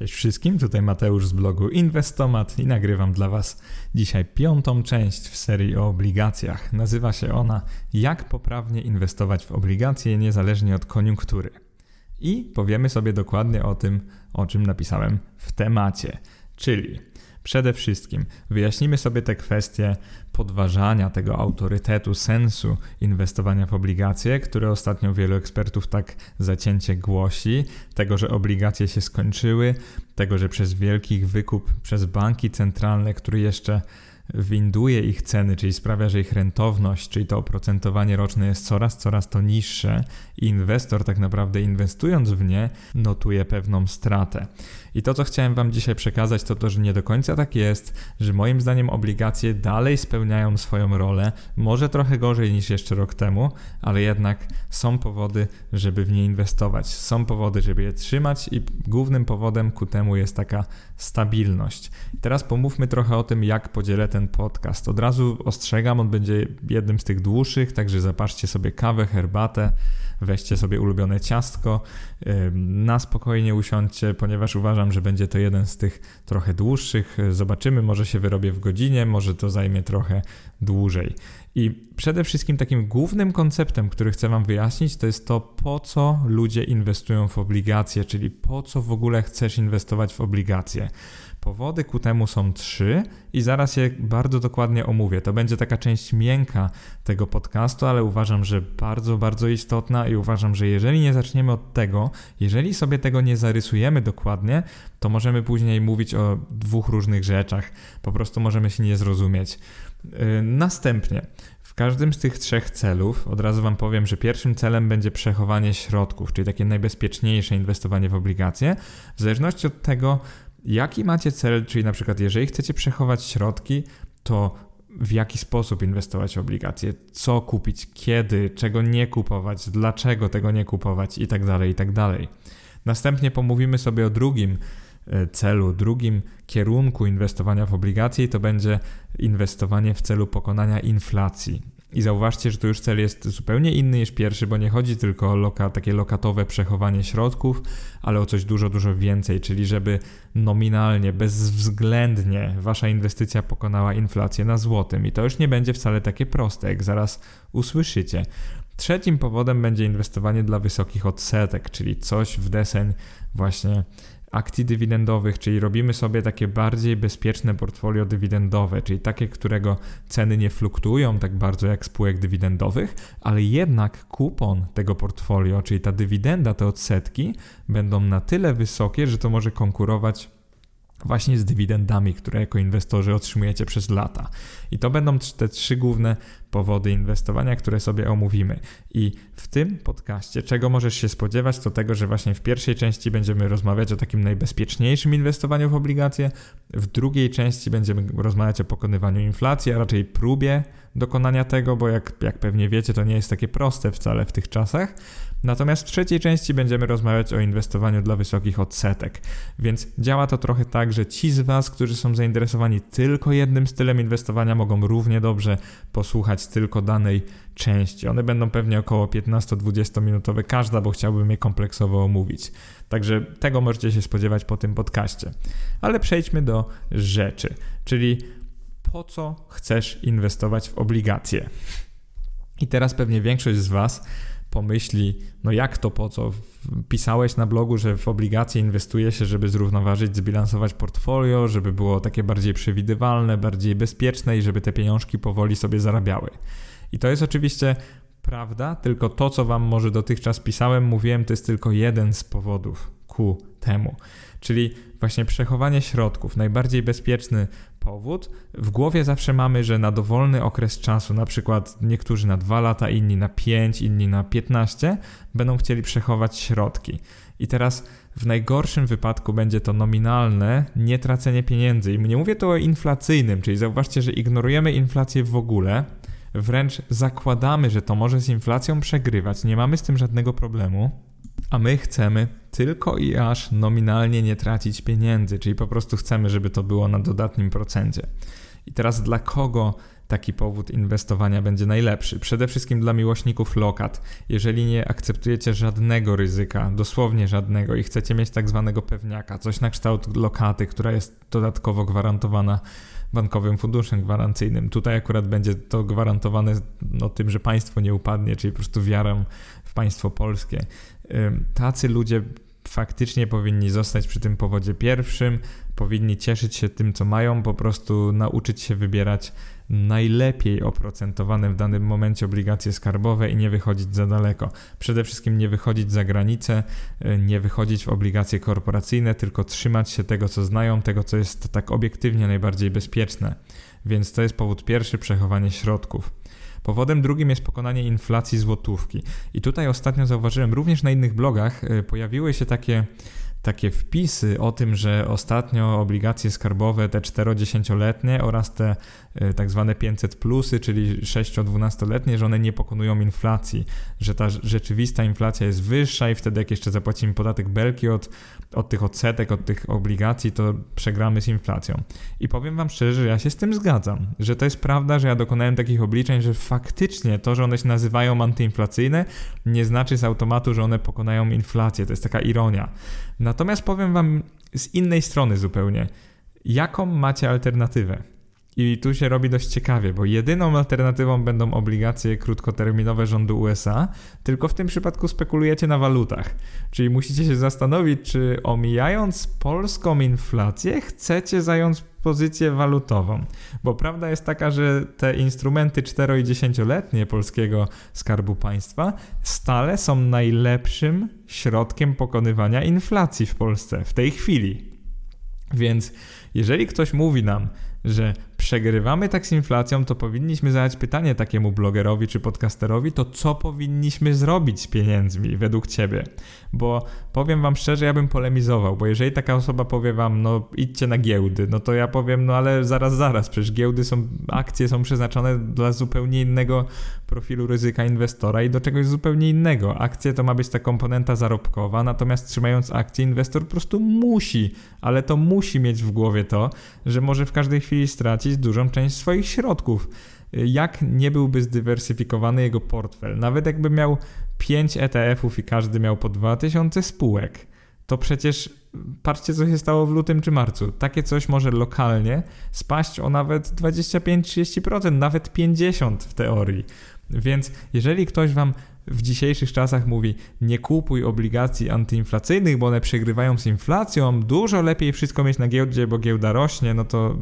Cześć wszystkim, tutaj Mateusz z blogu Inwestomat i nagrywam dla Was dzisiaj piątą część w serii o obligacjach. Nazywa się ona Jak poprawnie inwestować w obligacje niezależnie od koniunktury. I powiemy sobie dokładnie o tym, o czym napisałem w temacie, czyli Przede wszystkim wyjaśnimy sobie te kwestie podważania tego autorytetu, sensu inwestowania w obligacje, które ostatnio wielu ekspertów tak zacięcie głosi, tego, że obligacje się skończyły, tego, że przez wielkich wykup przez banki centralne, który jeszcze winduje ich ceny, czyli sprawia, że ich rentowność, czyli to oprocentowanie roczne jest coraz, coraz to niższe i inwestor tak naprawdę inwestując w nie notuje pewną stratę. I to, co chciałem Wam dzisiaj przekazać, to to, że nie do końca tak jest, że moim zdaniem obligacje dalej spełniają swoją rolę, może trochę gorzej niż jeszcze rok temu, ale jednak są powody, żeby w nie inwestować. Są powody, żeby je trzymać i głównym powodem ku temu jest taka stabilność. I teraz pomówmy trochę o tym, jak podzielę ten podcast. Od razu ostrzegam, on będzie jednym z tych dłuższych, także zapaszcie sobie kawę, herbatę, weźcie sobie ulubione ciastko, na spokojnie usiądźcie, ponieważ uważam, że będzie to jeden z tych trochę dłuższych. Zobaczymy, może się wyrobię w godzinie, może to zajmie trochę dłużej. I przede wszystkim takim głównym konceptem, który chcę Wam wyjaśnić, to jest to, po co ludzie inwestują w obligacje, czyli po co w ogóle chcesz inwestować w obligacje. Powody ku temu są trzy i zaraz je bardzo dokładnie omówię. To będzie taka część miękka tego podcastu, ale uważam, że bardzo, bardzo istotna i uważam, że jeżeli nie zaczniemy od tego, jeżeli sobie tego nie zarysujemy dokładnie, to możemy później mówić o dwóch różnych rzeczach. Po prostu możemy się nie zrozumieć. Yy, następnie, w każdym z tych trzech celów, od razu Wam powiem, że pierwszym celem będzie przechowanie środków, czyli takie najbezpieczniejsze inwestowanie w obligacje. W zależności od tego, jaki macie cel, czyli na przykład jeżeli chcecie przechować środki, to w jaki sposób inwestować w obligacje, co kupić, kiedy, czego nie kupować, dlaczego tego nie kupować? I tak dalej, i tak. Następnie pomówimy sobie o drugim e, celu, drugim kierunku inwestowania w obligacje i to będzie inwestowanie w celu pokonania inflacji. I zauważcie, że to już cel jest zupełnie inny niż pierwszy, bo nie chodzi tylko o loka, takie lokatowe przechowanie środków, ale o coś dużo, dużo więcej, czyli żeby nominalnie, bezwzględnie wasza inwestycja pokonała inflację na złotym. I to już nie będzie wcale takie proste, jak zaraz usłyszycie. Trzecim powodem będzie inwestowanie dla wysokich odsetek, czyli coś w deseń właśnie akcji dywidendowych, czyli robimy sobie takie bardziej bezpieczne portfolio dywidendowe, czyli takie, którego ceny nie fluktuują tak bardzo jak spółek dywidendowych, ale jednak kupon tego portfolio, czyli ta dywidenda, te odsetki będą na tyle wysokie, że to może konkurować właśnie z dywidendami, które jako inwestorzy otrzymujecie przez lata. I to będą te trzy główne powody inwestowania, które sobie omówimy. I w tym podcaście, czego możesz się spodziewać, to tego, że właśnie w pierwszej części będziemy rozmawiać o takim najbezpieczniejszym inwestowaniu w obligacje, w drugiej części będziemy rozmawiać o pokonywaniu inflacji, a raczej próbie dokonania tego, bo jak, jak pewnie wiecie, to nie jest takie proste wcale w tych czasach. Natomiast w trzeciej części będziemy rozmawiać o inwestowaniu dla wysokich odsetek. Więc działa to trochę tak, że ci z Was, którzy są zainteresowani tylko jednym stylem inwestowania, mogą równie dobrze posłuchać tylko danej części. One będą pewnie około 15-20 minutowe każda, bo chciałbym je kompleksowo omówić. Także tego możecie się spodziewać po tym podcaście. Ale przejdźmy do rzeczy, czyli po co chcesz inwestować w obligacje? I teraz pewnie większość z Was pomyśli, no jak to po co? Pisałeś na blogu, że w obligacje inwestuje się, żeby zrównoważyć, zbilansować portfolio, żeby było takie bardziej przewidywalne, bardziej bezpieczne i żeby te pieniążki powoli sobie zarabiały. I to jest oczywiście prawda, tylko to, co Wam może dotychczas pisałem, mówiłem, to jest tylko jeden z powodów ku temu. Czyli właśnie przechowanie środków, najbardziej bezpieczny powód. W głowie zawsze mamy, że na dowolny okres czasu, na przykład niektórzy na 2 lata, inni na 5, inni na 15, będą chcieli przechować środki. I teraz w najgorszym wypadku będzie to nominalne nietracenie pieniędzy. I nie mówię tu o inflacyjnym, czyli zauważcie, że ignorujemy inflację w ogóle, wręcz zakładamy, że to może z inflacją przegrywać, nie mamy z tym żadnego problemu, a my chcemy tylko i aż nominalnie nie tracić pieniędzy, czyli po prostu chcemy, żeby to było na dodatnim procencie. I teraz dla kogo taki powód inwestowania będzie najlepszy. Przede wszystkim dla miłośników lokat. Jeżeli nie akceptujecie żadnego ryzyka, dosłownie żadnego i chcecie mieć tak zwanego pewniaka, coś na kształt lokaty, która jest dodatkowo gwarantowana bankowym funduszem gwarancyjnym. Tutaj akurat będzie to gwarantowane no, tym, że państwo nie upadnie, czyli po prostu wiarą w państwo polskie. Tacy ludzie faktycznie powinni zostać przy tym powodzie pierwszym, powinni cieszyć się tym, co mają, po prostu nauczyć się wybierać najlepiej oprocentowane w danym momencie obligacje skarbowe i nie wychodzić za daleko. Przede wszystkim nie wychodzić za granicę, y, nie wychodzić w obligacje korporacyjne, tylko trzymać się tego, co znają, tego, co jest tak obiektywnie najbardziej bezpieczne. Więc to jest powód pierwszy przechowanie środków. Powodem drugim jest pokonanie inflacji złotówki. I tutaj ostatnio zauważyłem, również na innych blogach y, pojawiły się takie takie wpisy o tym, że ostatnio obligacje skarbowe, te 4-10-letnie oraz te y, tak zwane 500 plusy, czyli 6-12-letnie, że one nie pokonują inflacji, że ta rzeczywista inflacja jest wyższa i wtedy jak jeszcze zapłacimy podatek belki od, od tych odsetek, od tych obligacji, to przegramy z inflacją. I powiem Wam szczerze, że ja się z tym zgadzam, że to jest prawda, że ja dokonałem takich obliczeń, że faktycznie to, że one się nazywają antyinflacyjne, nie znaczy z automatu, że one pokonają inflację. To jest taka ironia. Natomiast powiem Wam z innej strony zupełnie, jaką macie alternatywę? I tu się robi dość ciekawie, bo jedyną alternatywą będą obligacje krótkoterminowe rządu USA, tylko w tym przypadku spekulujecie na walutach. Czyli musicie się zastanowić, czy omijając polską inflację, chcecie zająć pozycję walutową. Bo prawda jest taka, że te instrumenty 4 i 10-letnie polskiego skarbu państwa stale są najlepszym środkiem pokonywania inflacji w Polsce w tej chwili. Więc jeżeli ktoś mówi nam, że przegrywamy tak z inflacją, to powinniśmy zadać pytanie takiemu blogerowi czy podcasterowi, to co powinniśmy zrobić z pieniędzmi według ciebie? Bo powiem wam szczerze, ja bym polemizował, bo jeżeli taka osoba powie wam, no idźcie na giełdy, no to ja powiem, no ale zaraz, zaraz, przecież giełdy są, akcje są przeznaczone dla zupełnie innego profilu ryzyka inwestora i do czegoś zupełnie innego. Akcje to ma być ta komponenta zarobkowa, natomiast trzymając akcje, inwestor po prostu musi, ale to musi mieć w głowie to, że może w każdej chwili stracić dużą część swoich środków. Jak nie byłby zdywersyfikowany jego portfel, nawet jakby miał 5 ETF-ów i każdy miał po 2000 spółek, to przecież patrzcie, co się stało w lutym czy marcu. Takie coś może lokalnie spaść o nawet 25-30%, nawet 50% w teorii. Więc jeżeli ktoś wam w dzisiejszych czasach mówi nie kupuj obligacji antyinflacyjnych, bo one przegrywają z inflacją, dużo lepiej wszystko mieć na giełdzie, bo giełda rośnie, no to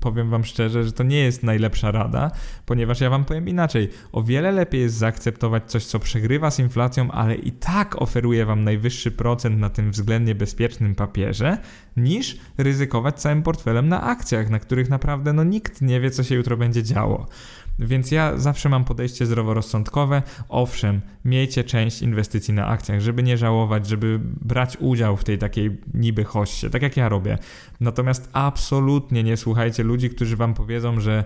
powiem wam szczerze, że to nie jest najlepsza rada, ponieważ ja wam powiem inaczej. O wiele lepiej jest zaakceptować coś, co przegrywa z inflacją, ale i tak oferuje wam najwyższy procent na tym względnie bezpiecznym papierze, niż ryzykować całym portfelem na akcjach, na których naprawdę no nikt nie wie, co się jutro będzie działo. Więc ja zawsze mam podejście zdroworozsądkowe. Owszem, miejcie część inwestycji na akcjach, żeby nie żałować, żeby brać udział w tej takiej niby hoście, tak jak ja robię. Natomiast absolutnie nie słuchajcie ludzi, którzy wam powiedzą, że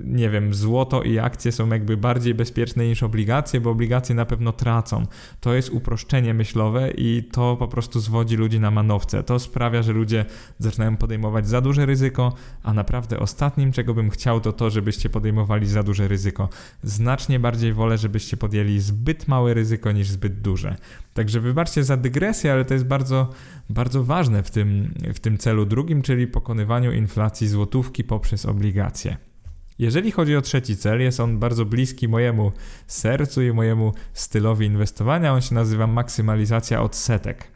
nie wiem, złoto i akcje są jakby bardziej bezpieczne niż obligacje, bo obligacje na pewno tracą. To jest uproszczenie myślowe i to po prostu zwodzi ludzi na manowce. To sprawia, że ludzie zaczynają podejmować za duże ryzyko, a naprawdę ostatnim, czego bym chciał, to to, żebyście podejmowali za duże ryzyko. Znacznie bardziej wolę, żebyście podjęli zbyt małe ryzyko niż zbyt duże. Także wybaczcie za dygresję, ale to jest bardzo, bardzo ważne w tym, w tym celu drugim, czyli pokonywaniu inflacji złotówki poprzez obligacje. Jeżeli chodzi o trzeci cel, jest on bardzo bliski mojemu sercu i mojemu stylowi inwestowania. On się nazywa maksymalizacja odsetek.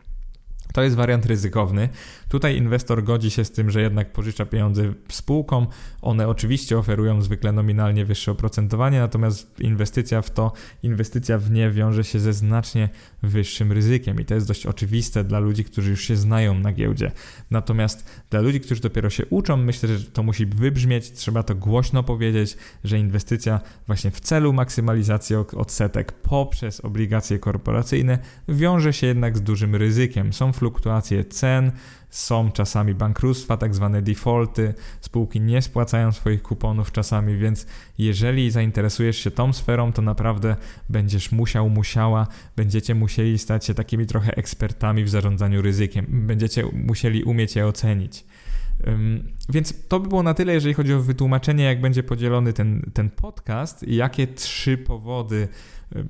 To jest wariant ryzykowny. Tutaj inwestor godzi się z tym, że jednak pożycza pieniądze spółkom. One oczywiście oferują zwykle nominalnie wyższe oprocentowanie, natomiast inwestycja w to, inwestycja w nie wiąże się ze znacznie wyższym ryzykiem i to jest dość oczywiste dla ludzi, którzy już się znają na giełdzie. Natomiast dla ludzi, którzy dopiero się uczą, myślę, że to musi wybrzmieć, trzeba to głośno powiedzieć, że inwestycja właśnie w celu maksymalizacji odsetek poprzez obligacje korporacyjne wiąże się jednak z dużym ryzykiem. Są fluktuacje cen, są czasami bankructwa, tak zwane defaulty, spółki nie spłacają swoich kuponów czasami, więc jeżeli zainteresujesz się tą sferą, to naprawdę będziesz musiał, musiała, będziecie musieli stać się takimi trochę ekspertami w zarządzaniu ryzykiem, będziecie musieli umieć je ocenić. Więc to by było na tyle, jeżeli chodzi o wytłumaczenie, jak będzie podzielony ten, ten podcast i jakie trzy powody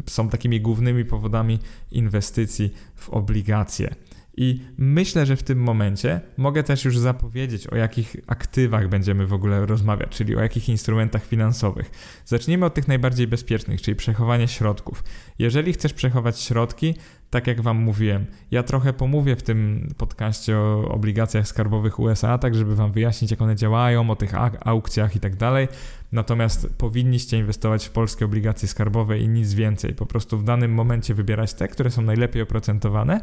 są takimi głównymi powodami inwestycji w obligacje. I myślę, że w tym momencie mogę też już zapowiedzieć, o jakich aktywach będziemy w ogóle rozmawiać, czyli o jakich instrumentach finansowych. Zacznijmy od tych najbardziej bezpiecznych, czyli przechowanie środków. Jeżeli chcesz przechować środki, tak jak Wam mówiłem, ja trochę pomówię w tym podcaście o obligacjach skarbowych USA, tak żeby Wam wyjaśnić, jak one działają, o tych aukcjach i tak dalej. Natomiast powinniście inwestować w polskie obligacje skarbowe i nic więcej. Po prostu w danym momencie wybierać te, które są najlepiej oprocentowane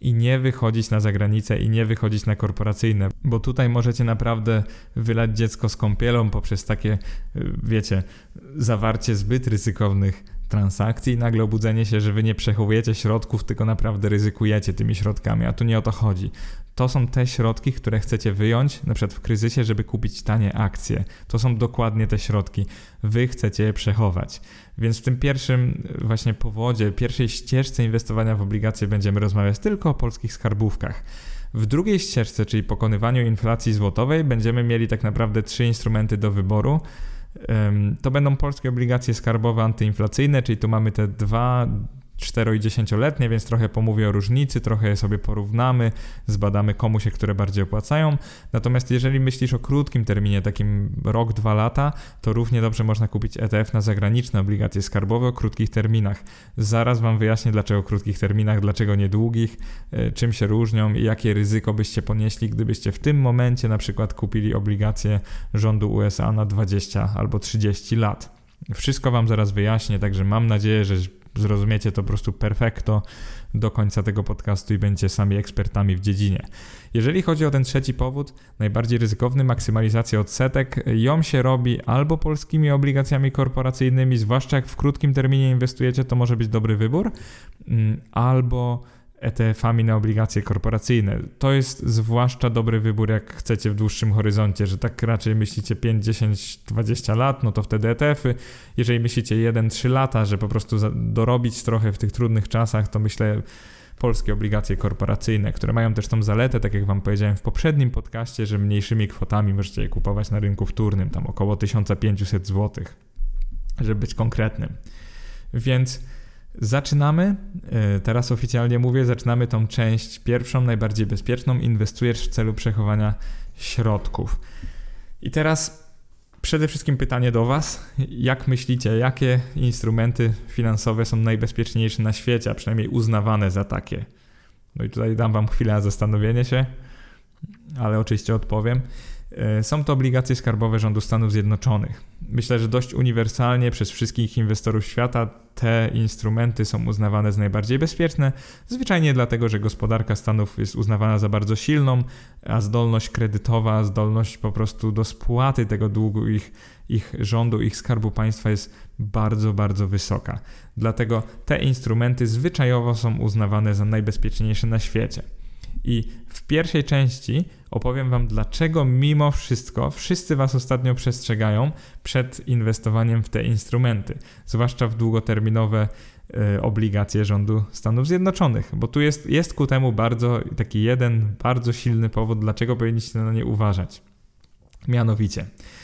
i nie wychodzić na zagranicę i nie wychodzić na korporacyjne, bo tutaj możecie naprawdę wylać dziecko z kąpielą poprzez takie, wiecie, zawarcie zbyt ryzykownych transakcji i nagle obudzenie się, że wy nie przechowujecie środków, tylko naprawdę ryzykujecie tymi środkami, a tu nie o to chodzi. To są te środki, które chcecie wyjąć, na przykład w kryzysie, żeby kupić tanie akcje. To są dokładnie te środki. Wy chcecie je przechować. Więc w tym pierwszym właśnie powodzie, pierwszej ścieżce inwestowania w obligacje będziemy rozmawiać tylko o polskich skarbówkach. W drugiej ścieżce, czyli pokonywaniu inflacji złotowej, będziemy mieli tak naprawdę trzy instrumenty do wyboru. To będą polskie obligacje skarbowe antyinflacyjne, czyli tu mamy te dwa 4 i 10-letnie, więc trochę pomówię o różnicy, trochę je sobie porównamy, zbadamy komu się które bardziej opłacają. Natomiast jeżeli myślisz o krótkim terminie, takim rok, dwa lata, to równie dobrze można kupić ETF na zagraniczne obligacje skarbowe o krótkich terminach. Zaraz Wam wyjaśnię, dlaczego krótkich terminach, dlaczego nie długich, e, czym się różnią i jakie ryzyko byście ponieśli, gdybyście w tym momencie na przykład kupili obligacje rządu USA na 20 albo 30 lat. Wszystko Wam zaraz wyjaśnię, także mam nadzieję, że zrozumiecie to po prostu perfekto do końca tego podcastu i będziecie sami ekspertami w dziedzinie. Jeżeli chodzi o ten trzeci powód, najbardziej ryzykowny, maksymalizacja odsetek, ją się robi albo polskimi obligacjami korporacyjnymi, zwłaszcza jak w krótkim terminie inwestujecie, to może być dobry wybór, mm, albo ETF-ami na obligacje korporacyjne. To jest zwłaszcza dobry wybór, jak chcecie w dłuższym horyzoncie, że tak raczej myślicie 5, 10, 20 lat, no to wtedy ETF-y. Jeżeli myślicie 1-3 lata, że po prostu dorobić trochę w tych trudnych czasach, to myślę polskie obligacje korporacyjne, które mają też tą zaletę, tak jak Wam powiedziałem w poprzednim podcaście, że mniejszymi kwotami możecie je kupować na rynku wtórnym, tam około 1500 zł, żeby być konkretnym. Więc Zaczynamy, e, teraz oficjalnie mówię, zaczynamy tą część pierwszą, najbardziej bezpieczną. Inwestujesz w celu przechowania środków. I teraz przede wszystkim pytanie do Was. Jak myślicie, jakie instrumenty finansowe są najbezpieczniejsze na świecie, a przynajmniej uznawane za takie? No i tutaj dam Wam chwilę na zastanowienie się, ale oczywiście odpowiem. E, są to obligacje skarbowe rządu Stanów Zjednoczonych. Myślę, że dość uniwersalnie przez wszystkich inwestorów świata te instrumenty są uznawane za najbardziej bezpieczne, zwyczajnie dlatego, że gospodarka Stanów jest uznawana za bardzo silną, a zdolność kredytowa, zdolność po prostu do spłaty tego długu ich, ich rządu, ich skarbu państwa jest bardzo, bardzo wysoka. Dlatego te instrumenty zwyczajowo są uznawane za najbezpieczniejsze na świecie. I w pierwszej części opowiem Wam, dlaczego mimo wszystko wszyscy Was ostatnio przestrzegają przed inwestowaniem w te instrumenty, zwłaszcza w długoterminowe y, obligacje rządu Stanów Zjednoczonych, bo tu jest, jest ku temu bardzo taki jeden bardzo silny powód, dlaczego powinniście na nie uważać. Mianowicie, E,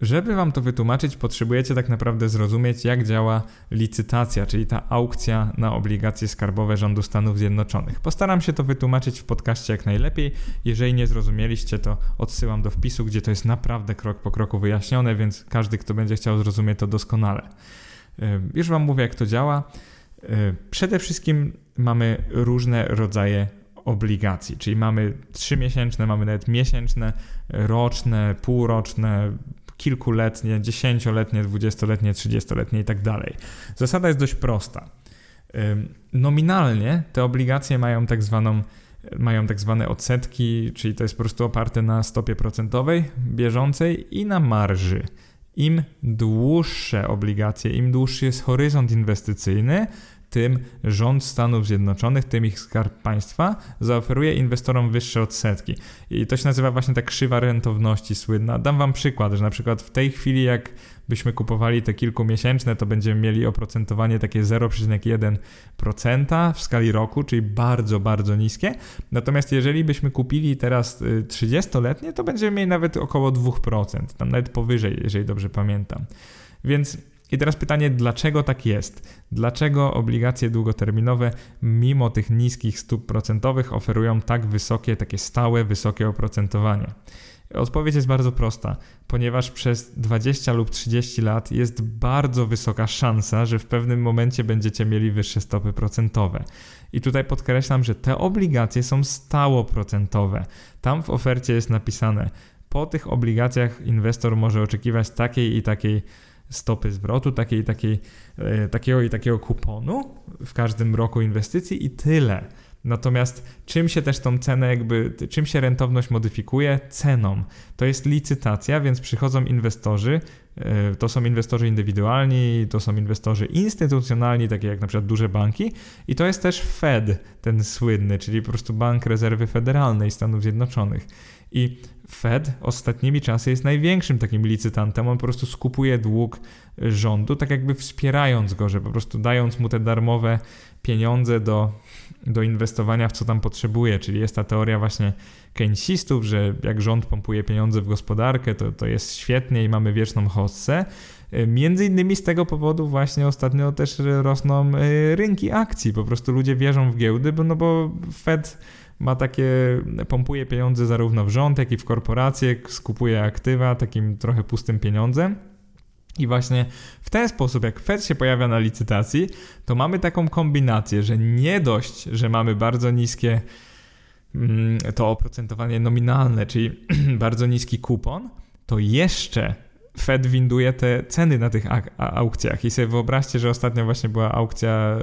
żeby Wam to wytłumaczyć, potrzebujecie tak naprawdę zrozumieć, jak działa licytacja, czyli ta aukcja na obligacje skarbowe rządu Stanów Zjednoczonych. Postaram się to wytłumaczyć w podcaście jak najlepiej. Jeżeli nie zrozumieliście, to odsyłam do wpisu, gdzie to jest naprawdę krok po kroku wyjaśnione, więc każdy, kto będzie chciał, zrozumie to doskonale. E, już Wam mówię, jak to działa. E, przede wszystkim mamy różne rodzaje obligacji, czyli mamy trzymiesięczne, mamy nawet miesięczne, roczne, półroczne, kilkuletnie, dziesięcioletnie, dwudziestoletnie, trzydziestoletnie i tak dalej. Zasada jest dość prosta. Nominalnie te obligacje mają tak zwaną mają tak zwane odsetki, czyli to jest po prostu oparte na stopie procentowej bieżącej i na marży. Im dłuższe obligacje, im dłuższy jest horyzont inwestycyjny, tym rząd Stanów Zjednoczonych, tym ich skarb państwa, zaoferuje inwestorom wyższe odsetki. I to się nazywa właśnie ta krzywa rentowności słynna. Dam wam przykład, że na przykład w tej chwili, jak byśmy kupowali te kilkumiesięczne, to będziemy mieli oprocentowanie takie 0,1% w skali roku, czyli bardzo, bardzo niskie. Natomiast jeżeli byśmy kupili teraz 30-letnie, y, to będziemy mieli nawet około 2%, tam nawet powyżej, jeżeli dobrze pamiętam. Więc i teraz pytanie, dlaczego tak jest? Dlaczego obligacje długoterminowe, mimo tych niskich stóp procentowych, oferują tak wysokie, takie stałe, wysokie oprocentowanie? Odpowiedź jest bardzo prosta, ponieważ przez 20 lub 30 lat jest bardzo wysoka szansa, że w pewnym momencie będziecie mieli wyższe stopy procentowe. I tutaj podkreślam, że te obligacje są stałoprocentowe. Tam w ofercie jest napisane, po tych obligacjach inwestor może oczekiwać takiej i takiej stopy zwrotu, takiej takiej, e, takiego i takiego kuponu w każdym roku inwestycji i tyle. Natomiast czym się też tą cenę jakby, czym się rentowność modyfikuje? Ceną. To jest licytacja, więc przychodzą inwestorzy, e, to są inwestorzy indywidualni, to są inwestorzy instytucjonalni, takie jak na przykład duże banki i to jest też Fed, ten słynny, czyli po prostu Bank Rezerwy Federalnej Stanów Zjednoczonych. I Fed ostatnimi czasy jest największym takim licytantem. On po prostu skupuje dług rządu, tak jakby wspierając go, że po prostu dając mu te darmowe pieniądze do, do inwestowania w co tam potrzebuje. Czyli jest ta teoria właśnie keynesistów, że jak rząd pompuje pieniądze w gospodarkę, to, to jest świetnie i mamy wieczną hossę. Między innymi z tego powodu właśnie ostatnio też rosną y, rynki akcji. Po prostu ludzie wierzą w giełdy, bo, no bo Fed ma takie, pompuje pieniądze zarówno w rząd, jak i w korporacje, skupuje aktywa takim trochę pustym pieniądzem. I właśnie w ten sposób, jak Fed się pojawia na licytacji, to mamy taką kombinację, że nie dość, że mamy bardzo niskie mm, to oprocentowanie nominalne, czyli bardzo niski kupon, to jeszcze Fed winduje te ceny na tych aukcjach. I sobie wyobraźcie, że ostatnio właśnie była aukcja e,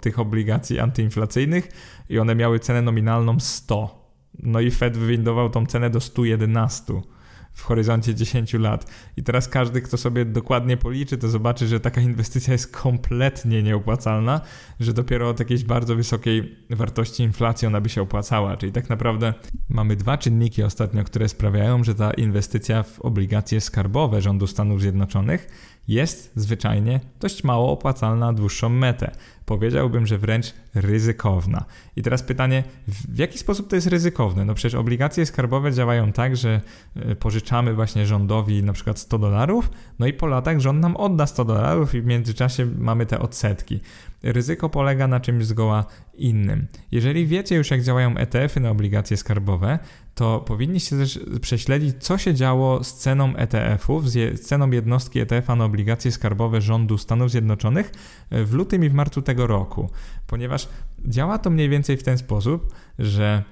tych obligacji antyinflacyjnych i one miały cenę nominalną 100. No i Fed wywindował tą cenę do 111 w horyzoncie 10 lat. I teraz każdy, kto sobie dokładnie policzy, to zobaczy, że taka inwestycja jest kompletnie nieopłacalna, że dopiero od jakiejś bardzo wysokiej wartości inflacji ona by się opłacała. Czyli tak naprawdę mamy dwa czynniki ostatnio, które sprawiają, że ta inwestycja w obligacje skarbowe rządu Stanów Zjednoczonych jest zwyczajnie dość mało opłacalna na dłuższą metę. Powiedziałbym, że wręcz ryzykowna. I teraz pytanie, w jaki sposób to jest ryzykowne? No przecież obligacje skarbowe działają tak, że e, pożyczamy właśnie rządowi na przykład 100 dolarów, no i po latach rząd nam odda 100 dolarów i w międzyczasie mamy te odsetki. Ryzyko polega na czymś zgoła innym. Jeżeli wiecie już, jak działają ETF-y na obligacje skarbowe, to powinniście też prześledzić, co się działo z ceną ETF-ów, z ceną jednostki ETF-a na obligacje skarbowe rządu Stanów Zjednoczonych w lutym i w marcu tego roku, ponieważ działa to mniej więcej w ten sposób, że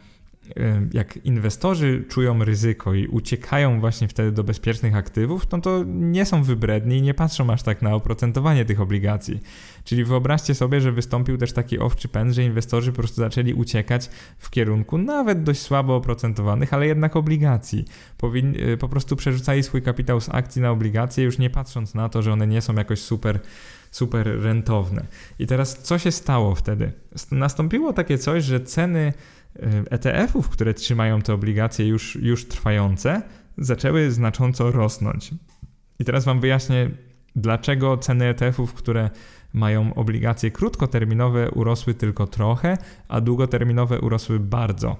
jak inwestorzy czują ryzyko i uciekają właśnie wtedy do bezpiecznych aktywów, no to nie są wybredni i nie patrzą aż tak na oprocentowanie tych obligacji. Czyli wyobraźcie sobie, że wystąpił też taki owczy pęd, że inwestorzy po prostu zaczęli uciekać w kierunku nawet dość słabo oprocentowanych, ale jednak obligacji. Powin y, po prostu przerzucali swój kapitał z akcji na obligacje, już nie patrząc na to, że one nie są jakoś super super rentowne. I teraz co się stało wtedy? Nastąpiło takie coś, że ceny ETF-ów, które trzymają te obligacje już, już trwające, zaczęły znacząco rosnąć. I teraz Wam wyjaśnię, dlaczego ceny ETF-ów, które mają obligacje krótkoterminowe, urosły tylko trochę, a długoterminowe urosły bardzo.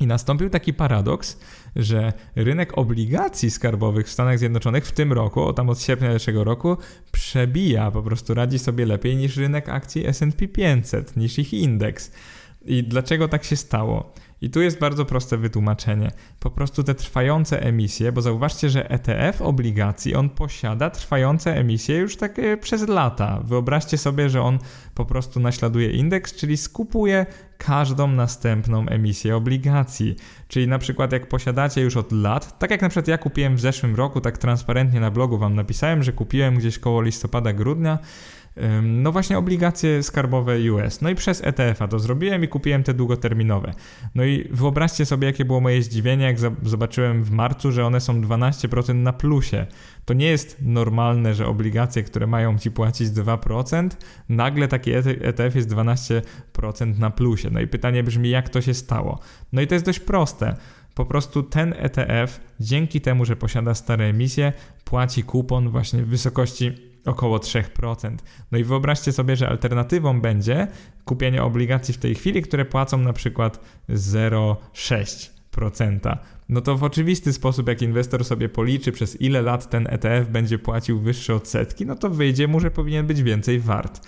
I nastąpił taki paradoks, że rynek obligacji skarbowych w Stanach Zjednoczonych w tym roku, tam od sierpnia zeszłego roku, przebija, po prostu radzi sobie lepiej niż rynek akcji SP 500, niż ich indeks. I dlaczego tak się stało? I tu jest bardzo proste wytłumaczenie. Po prostu te trwające emisje, bo zauważcie, że ETF obligacji, on posiada trwające emisje już tak przez lata. Wyobraźcie sobie, że on po prostu naśladuje indeks, czyli skupuje każdą następną emisję obligacji. Czyli na przykład jak posiadacie już od lat, tak jak na przykład ja kupiłem w zeszłym roku, tak transparentnie na blogu wam napisałem, że kupiłem gdzieś koło listopada, grudnia, no właśnie obligacje skarbowe US. No i przez ETF-a to zrobiłem i kupiłem te długoterminowe. No i wyobraźcie sobie, jakie było moje zdziwienie, jak zobaczyłem w marcu, że one są 12% na plusie. To nie jest normalne, że obligacje, które mają ci płacić 2%, nagle taki ETF jest 12% na plusie. No i pytanie brzmi, jak to się stało? No i to jest dość proste. Po prostu ten ETF, dzięki temu, że posiada stare emisje, płaci kupon właśnie w wysokości około 3%. No i wyobraźcie sobie, że alternatywą będzie kupienie obligacji w tej chwili, które płacą na przykład 0,6%. No to w oczywisty sposób, jak inwestor sobie policzy, przez ile lat ten ETF będzie płacił wyższe odsetki, no to wyjdzie mu, że powinien być więcej wart.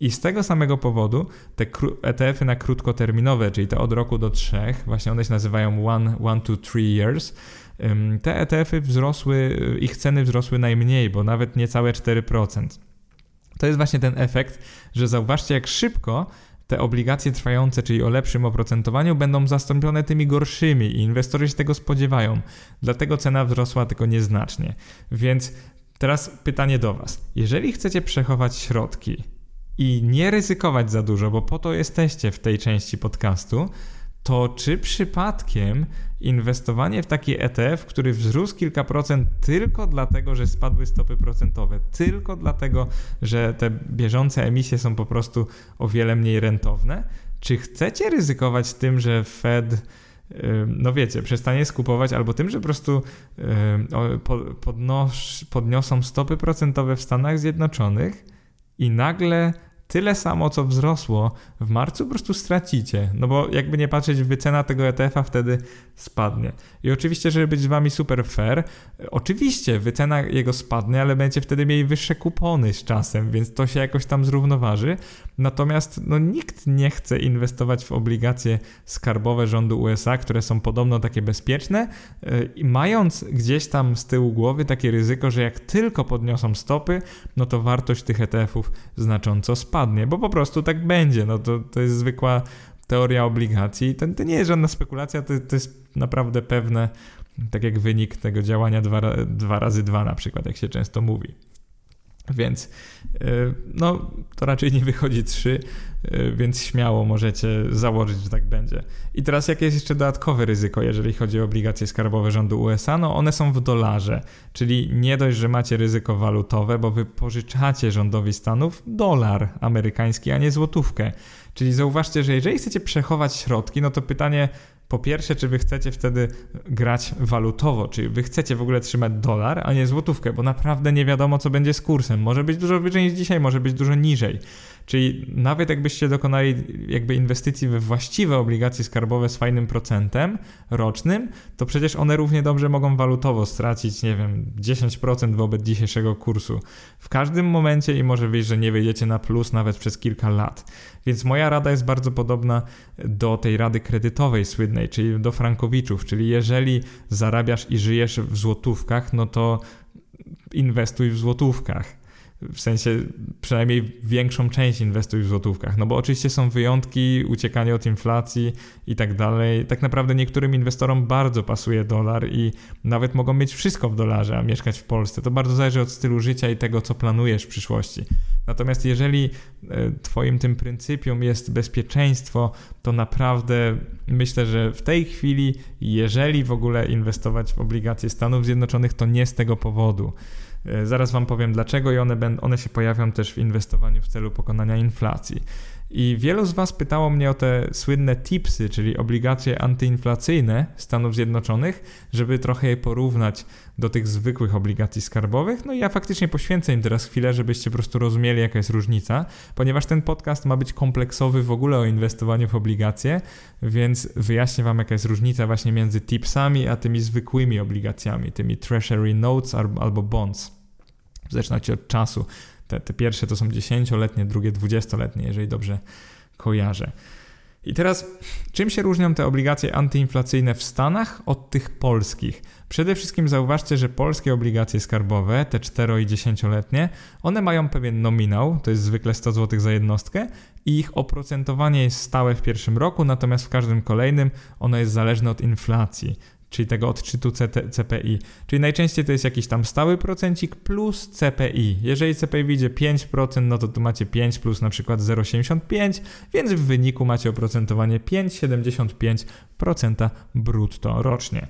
I z tego samego powodu te ETF-y na krótkoterminowe, czyli te od roku do trzech, właśnie one się nazywają one, one to three years, te ETF-y wzrosły, ich ceny wzrosły najmniej, bo nawet niecałe 4%. To jest właśnie ten efekt, że zauważcie, jak szybko te obligacje trwające, czyli o lepszym oprocentowaniu, będą zastąpione tymi gorszymi i inwestorzy się tego spodziewają. Dlatego cena wzrosła tylko nieznacznie. Więc teraz pytanie do Was. Jeżeli chcecie przechować środki i nie ryzykować za dużo, bo po to jesteście w tej części podcastu, to czy przypadkiem inwestowanie w taki ETF, który wzrósł kilka procent tylko dlatego, że spadły stopy procentowe, tylko dlatego, że te bieżące emisje są po prostu o wiele mniej rentowne, czy chcecie ryzykować tym, że Fed no wiecie, przestanie skupować, albo tym, że po prostu podnos, podniosą stopy procentowe w Stanach Zjednoczonych i nagle tyle samo, co wzrosło w marcu, po prostu stracicie. No bo jakby nie patrzeć, wycena tego ETF-a wtedy spadnie. I oczywiście, żeby być z wami super fair, oczywiście wycena jego spadnie, ale będziecie wtedy mieli wyższe kupony z czasem, więc to się jakoś tam zrównoważy. Natomiast no, nikt nie chce inwestować w obligacje skarbowe rządu USA, które są podobno takie bezpieczne, i mając gdzieś tam z tyłu głowy takie ryzyko, że jak tylko podniosą stopy, no to wartość tych ETF-ów znacząco spadnie, bo po prostu tak będzie. No to, to jest zwykła teoria obligacji. To, to nie jest żadna spekulacja, to, to jest naprawdę pewne, tak jak wynik tego działania 2 razy 2 na przykład, jak się często mówi. Więc y, no, to raczej nie wychodzi 3, y, więc śmiało możecie założyć, że tak będzie. I teraz jakie jest jeszcze dodatkowe ryzyko, jeżeli chodzi o obligacje skarbowe rządu USA? No one są w dolarze, czyli nie dość, że macie ryzyko walutowe, bo wy pożyczacie rządowi Stanów dolar amerykański, a nie złotówkę. Czyli zauważcie, że jeżeli chcecie przechować środki, no to pytanie po pierwsze, czy wy chcecie wtedy grać walutowo, czy wy chcecie w ogóle trzymać dolar, a nie złotówkę, bo naprawdę nie wiadomo, co będzie z kursem. Może być dużo wyżej niż dzisiaj, może być dużo niżej. Czyli nawet jakbyście dokonali jakby inwestycji we właściwe obligacje skarbowe z fajnym procentem rocznym, to przecież one równie dobrze mogą walutowo stracić, nie wiem, 10% wobec dzisiejszego kursu. W każdym momencie i może wyjść, że nie wyjdziecie na plus nawet przez kilka lat. Więc moja rada jest bardzo podobna do tej rady kredytowej słynnej, czyli do frankowiczów, czyli jeżeli zarabiasz i żyjesz w złotówkach, no to inwestuj w złotówkach w sensie przynajmniej większą część inwestuj w złotówkach. No bo oczywiście są wyjątki, uciekanie od inflacji i tak dalej. Tak naprawdę niektórym inwestorom bardzo pasuje dolar i nawet mogą mieć wszystko w dolarze, a mieszkać w Polsce. To bardzo zależy od stylu życia i tego, co planujesz w przyszłości. Natomiast jeżeli e, Twoim tym pryncypium jest bezpieczeństwo, to naprawdę myślę, że w tej chwili, jeżeli w ogóle inwestować w obligacje Stanów Zjednoczonych, to nie z tego powodu. E, zaraz Wam powiem dlaczego i one, one się pojawią też w inwestowaniu w celu pokonania inflacji. I wielu z Was pytało mnie o te słynne tipsy, czyli obligacje antyinflacyjne Stanów Zjednoczonych, żeby trochę je porównać do tych zwykłych obligacji skarbowych. No i ja faktycznie poświęcę im teraz chwilę, żebyście po prostu rozumieli, jaka jest różnica, ponieważ ten podcast ma być kompleksowy w ogóle o inwestowaniu w obligacje, więc wyjaśnię Wam, jaka jest różnica właśnie między tipsami a tymi zwykłymi obligacjami, tymi treasury notes albo bonds. Zależności od czasu. Te, te pierwsze to są 10-letnie, drugie 20-letnie, jeżeli dobrze kojarzę. I teraz, czym się różnią te obligacje antyinflacyjne w Stanach od tych polskich? Przede wszystkim zauważcie, że polskie obligacje skarbowe, te 4 i 10-letnie, one mają pewien nominał, to jest zwykle 100 zł za jednostkę, i ich oprocentowanie jest stałe w pierwszym roku, natomiast w każdym kolejnym ono jest zależne od inflacji. Czyli tego odczytu CPI. Czyli najczęściej to jest jakiś tam stały procencik plus CPI. Jeżeli CPI wyjdzie 5%, no to tu macie 5 plus na przykład 0,75, więc w wyniku macie oprocentowanie 5,75% brutto rocznie.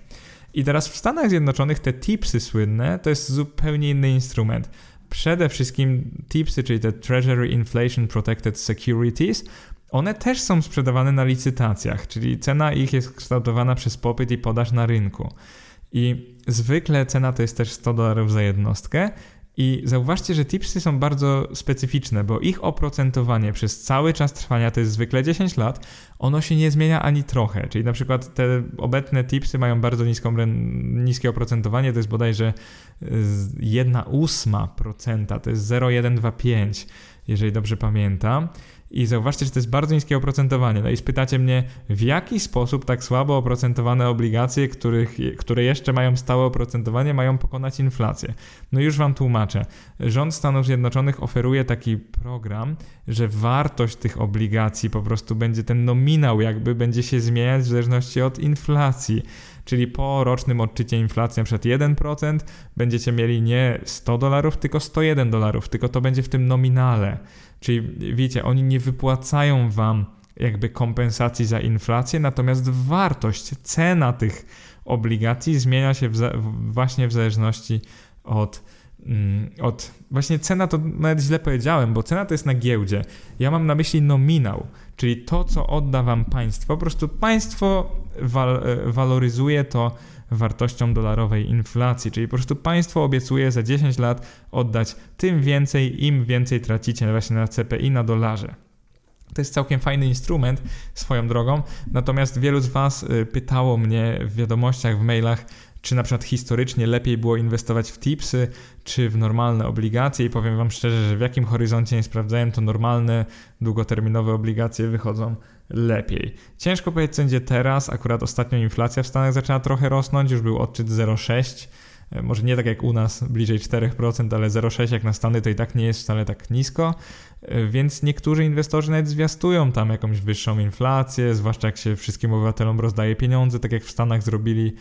I teraz w Stanach Zjednoczonych te tipsy słynne to jest zupełnie inny instrument. Przede wszystkim tipsy, czyli te Treasury Inflation Protected Securities, one też są sprzedawane na licytacjach, czyli cena ich jest kształtowana przez popyt i podaż na rynku. I zwykle cena to jest też 100 dolarów za jednostkę. I zauważcie, że tipsy są bardzo specyficzne, bo ich oprocentowanie przez cały czas trwania to jest zwykle 10 lat, ono się nie zmienia ani trochę. Czyli na przykład te obecne tipsy mają bardzo niską, niskie oprocentowanie, to jest bodajże 1,8%, to jest 0,125, jeżeli dobrze pamiętam. I zauważcie, że to jest bardzo niskie oprocentowanie. No i spytacie mnie, w jaki sposób tak słabo oprocentowane obligacje, których, które jeszcze mają stałe oprocentowanie, mają pokonać inflację? No już Wam tłumaczę. Rząd Stanów Zjednoczonych oferuje taki program, że wartość tych obligacji po prostu będzie, ten nominał jakby będzie się zmieniać w zależności od inflacji. Czyli po rocznym odczycie inflacji na przykład 1% będziecie mieli nie 100 dolarów, tylko 101 dolarów, tylko to będzie w tym nominale. Czyli wiecie, oni nie wypłacają wam jakby kompensacji za inflację, natomiast wartość, cena tych obligacji zmienia się w właśnie w zależności od, od. Właśnie cena to nawet źle powiedziałem, bo cena to jest na giełdzie. Ja mam na myśli nominał, czyli to, co odda wam państwo. Po prostu państwo wal, e, waloryzuje to wartością dolarowej inflacji, czyli po prostu państwo obiecuje za 10 lat oddać tym więcej, im więcej tracicie właśnie na CPI na dolarze. To jest całkiem fajny instrument swoją drogą, natomiast wielu z Was y, pytało mnie w wiadomościach, w mailach, czy na przykład historycznie lepiej było inwestować w tipsy, czy w normalne obligacje i powiem Wam szczerze, że w jakim horyzoncie nie sprawdzałem, to normalne, długoterminowe obligacje wychodzą lepiej. Ciężko powiedzieć, co będzie teraz. Akurat ostatnio inflacja w Stanach zaczęła trochę rosnąć, już był odczyt 0,6. E, może nie tak jak u nas, bliżej 4%, ale 0,6 jak na Stany to i tak nie jest wcale tak nisko. E, więc niektórzy inwestorzy nawet zwiastują tam jakąś wyższą inflację, zwłaszcza jak się wszystkim obywatelom rozdaje pieniądze, tak jak w Stanach zrobili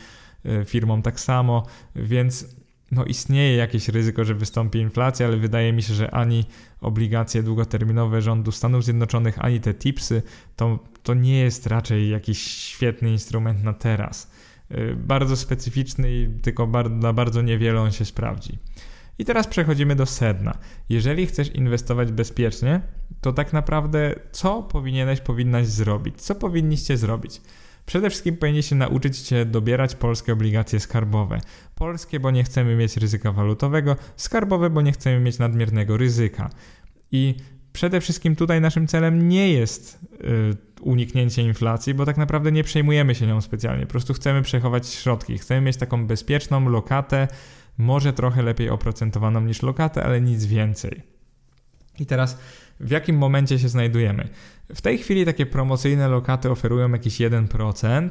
firmom tak samo. Więc no istnieje jakieś ryzyko, że wystąpi inflacja, ale wydaje mi się, że ani obligacje długoterminowe rządu Stanów Zjednoczonych, ani te tipsy, to, to nie jest raczej jakiś świetny instrument na teraz. Y, bardzo specyficzny i tylko dla bardzo niewiele on się sprawdzi. I teraz przechodzimy do sedna. Jeżeli chcesz inwestować bezpiecznie, to tak naprawdę co powinieneś, powinnaś zrobić? Co powinniście zrobić? Przede wszystkim powinniście nauczyć się dobierać polskie obligacje skarbowe. Polskie, bo nie chcemy mieć ryzyka walutowego, skarbowe, bo nie chcemy mieć nadmiernego ryzyka. I przede wszystkim tutaj naszym celem nie jest y, uniknięcie inflacji, bo tak naprawdę nie przejmujemy się nią specjalnie. Po prostu chcemy przechować środki. Chcemy mieć taką bezpieczną lokatę, może trochę lepiej oprocentowaną niż lokatę, ale nic więcej. I teraz w jakim momencie się znajdujemy? W tej chwili takie promocyjne lokaty oferują jakiś 1%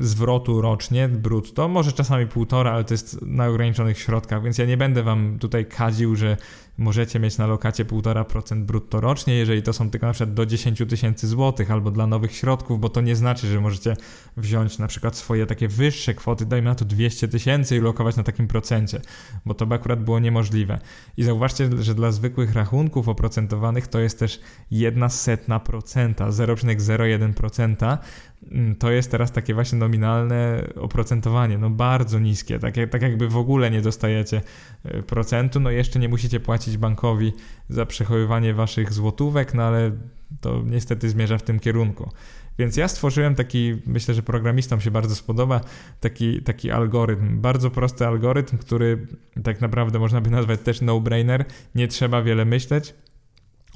zwrotu rocznie brutto, może czasami półtora, ale to jest na ograniczonych środkach, więc ja nie będę wam tutaj kadził, że możecie mieć na lokacie 1,5% brutto rocznie, jeżeli to są tylko na przykład do 10 tysięcy złotych albo dla nowych środków, bo to nie znaczy, że możecie wziąć na przykład swoje takie wyższe kwoty, dajmy na to 200 tysięcy i lokować na takim procencie, bo to by akurat było niemożliwe. I zauważcie, że dla zwykłych rachunków oprocentowanych to jest też jedna setna procenta, 0,01%, mm, to jest teraz takie właśnie nominalne oprocentowanie, no bardzo niskie, tak, tak jakby w ogóle nie dostajecie e, procentu, no jeszcze nie musicie płacić bankowi za przechowywanie waszych złotówek, no ale to niestety zmierza w tym kierunku. Więc ja stworzyłem taki, myślę, że programistom się bardzo spodoba, taki, taki algorytm, bardzo prosty algorytm, który tak naprawdę można by nazwać też no-brainer, nie trzeba wiele myśleć,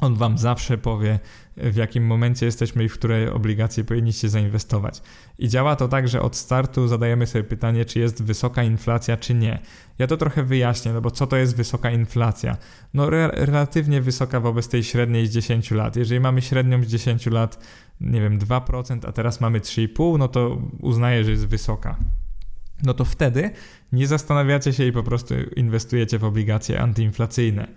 on wam zawsze powie, w jakim momencie jesteśmy i w które obligacje powinniście zainwestować. I działa to tak, że od startu zadajemy sobie pytanie, czy jest wysoka inflacja, czy nie. Ja to trochę wyjaśnię, no bo co to jest wysoka inflacja? No re relatywnie wysoka wobec tej średniej z 10 lat. Jeżeli mamy średnią z 10 lat, nie wiem, 2%, a teraz mamy 3,5%, no to uznaję, że jest wysoka. No to wtedy nie zastanawiacie się i po prostu inwestujecie w obligacje antyinflacyjne.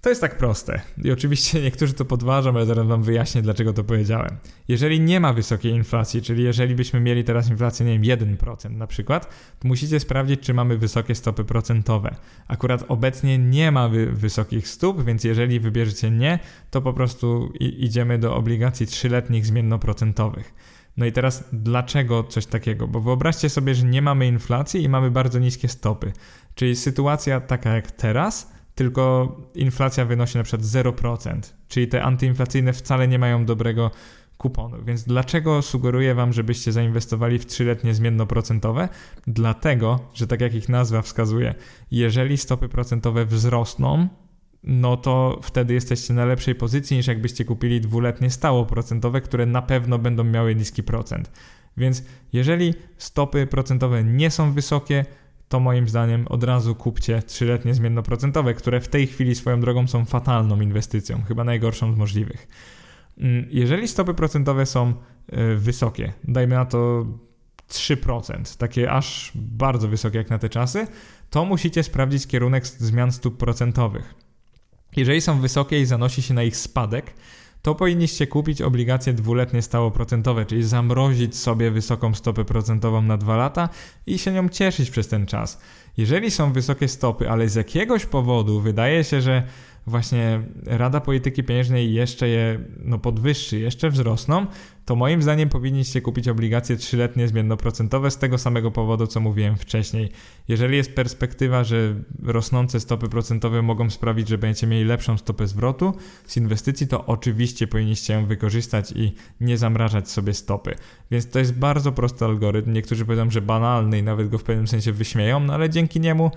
To jest tak proste. I oczywiście niektórzy to podważą, ale zaraz wam wyjaśnię, dlaczego to powiedziałem. Jeżeli nie ma wysokiej inflacji, czyli jeżeli byśmy mieli teraz inflację, nie wiem, 1% na przykład, to musicie sprawdzić, czy mamy wysokie stopy procentowe. Akurat obecnie nie ma wy wysokich stóp, więc jeżeli wybierzecie nie, to po prostu idziemy do obligacji trzyletnich zmiennoprocentowych. No i teraz dlaczego coś takiego? Bo wyobraźcie sobie, że nie mamy inflacji i mamy bardzo niskie stopy. Czyli sytuacja taka jak teraz, tylko inflacja wynosi na przykład 0%, czyli te antyinflacyjne wcale nie mają dobrego kuponu. Więc dlaczego sugeruję Wam, żebyście zainwestowali w trzyletnie zmiennoprocentowe? Dlatego, że tak jak ich nazwa wskazuje, jeżeli stopy procentowe wzrosną, no to wtedy jesteście na lepszej pozycji niż jakbyście kupili dwuletnie stało procentowe, które na pewno będą miały niski procent. Więc jeżeli stopy procentowe nie są wysokie, to moim zdaniem od razu kupcie trzyletnie zmiennoprocentowe, które w tej chwili swoją drogą są fatalną inwestycją, chyba najgorszą z możliwych. Mm, jeżeli stopy procentowe są e, wysokie, dajmy na to 3%, takie aż bardzo wysokie jak na te czasy, to musicie sprawdzić kierunek zmian stóp procentowych. Jeżeli są wysokie i zanosi się na ich spadek, to powinniście kupić obligacje dwuletnie stałoprocentowe, czyli zamrozić sobie wysoką stopę procentową na dwa lata i się nią cieszyć przez ten czas. Jeżeli są wysokie stopy, ale z jakiegoś powodu wydaje się, że właśnie Rada Polityki Pieniężnej jeszcze je no, podwyższy, jeszcze wzrosną, to moim zdaniem powinniście kupić obligacje trzyletnie zmiennoprocentowe z tego samego powodu, co mówiłem wcześniej. Jeżeli jest perspektywa, że rosnące stopy procentowe mogą sprawić, że będziecie mieli lepszą stopę zwrotu z inwestycji, to oczywiście powinniście ją wykorzystać i nie zamrażać sobie stopy. Więc to jest bardzo prosty algorytm. Niektórzy powiedzą, że banalny i nawet go w pewnym sensie wyśmieją, no ale dzięki niemu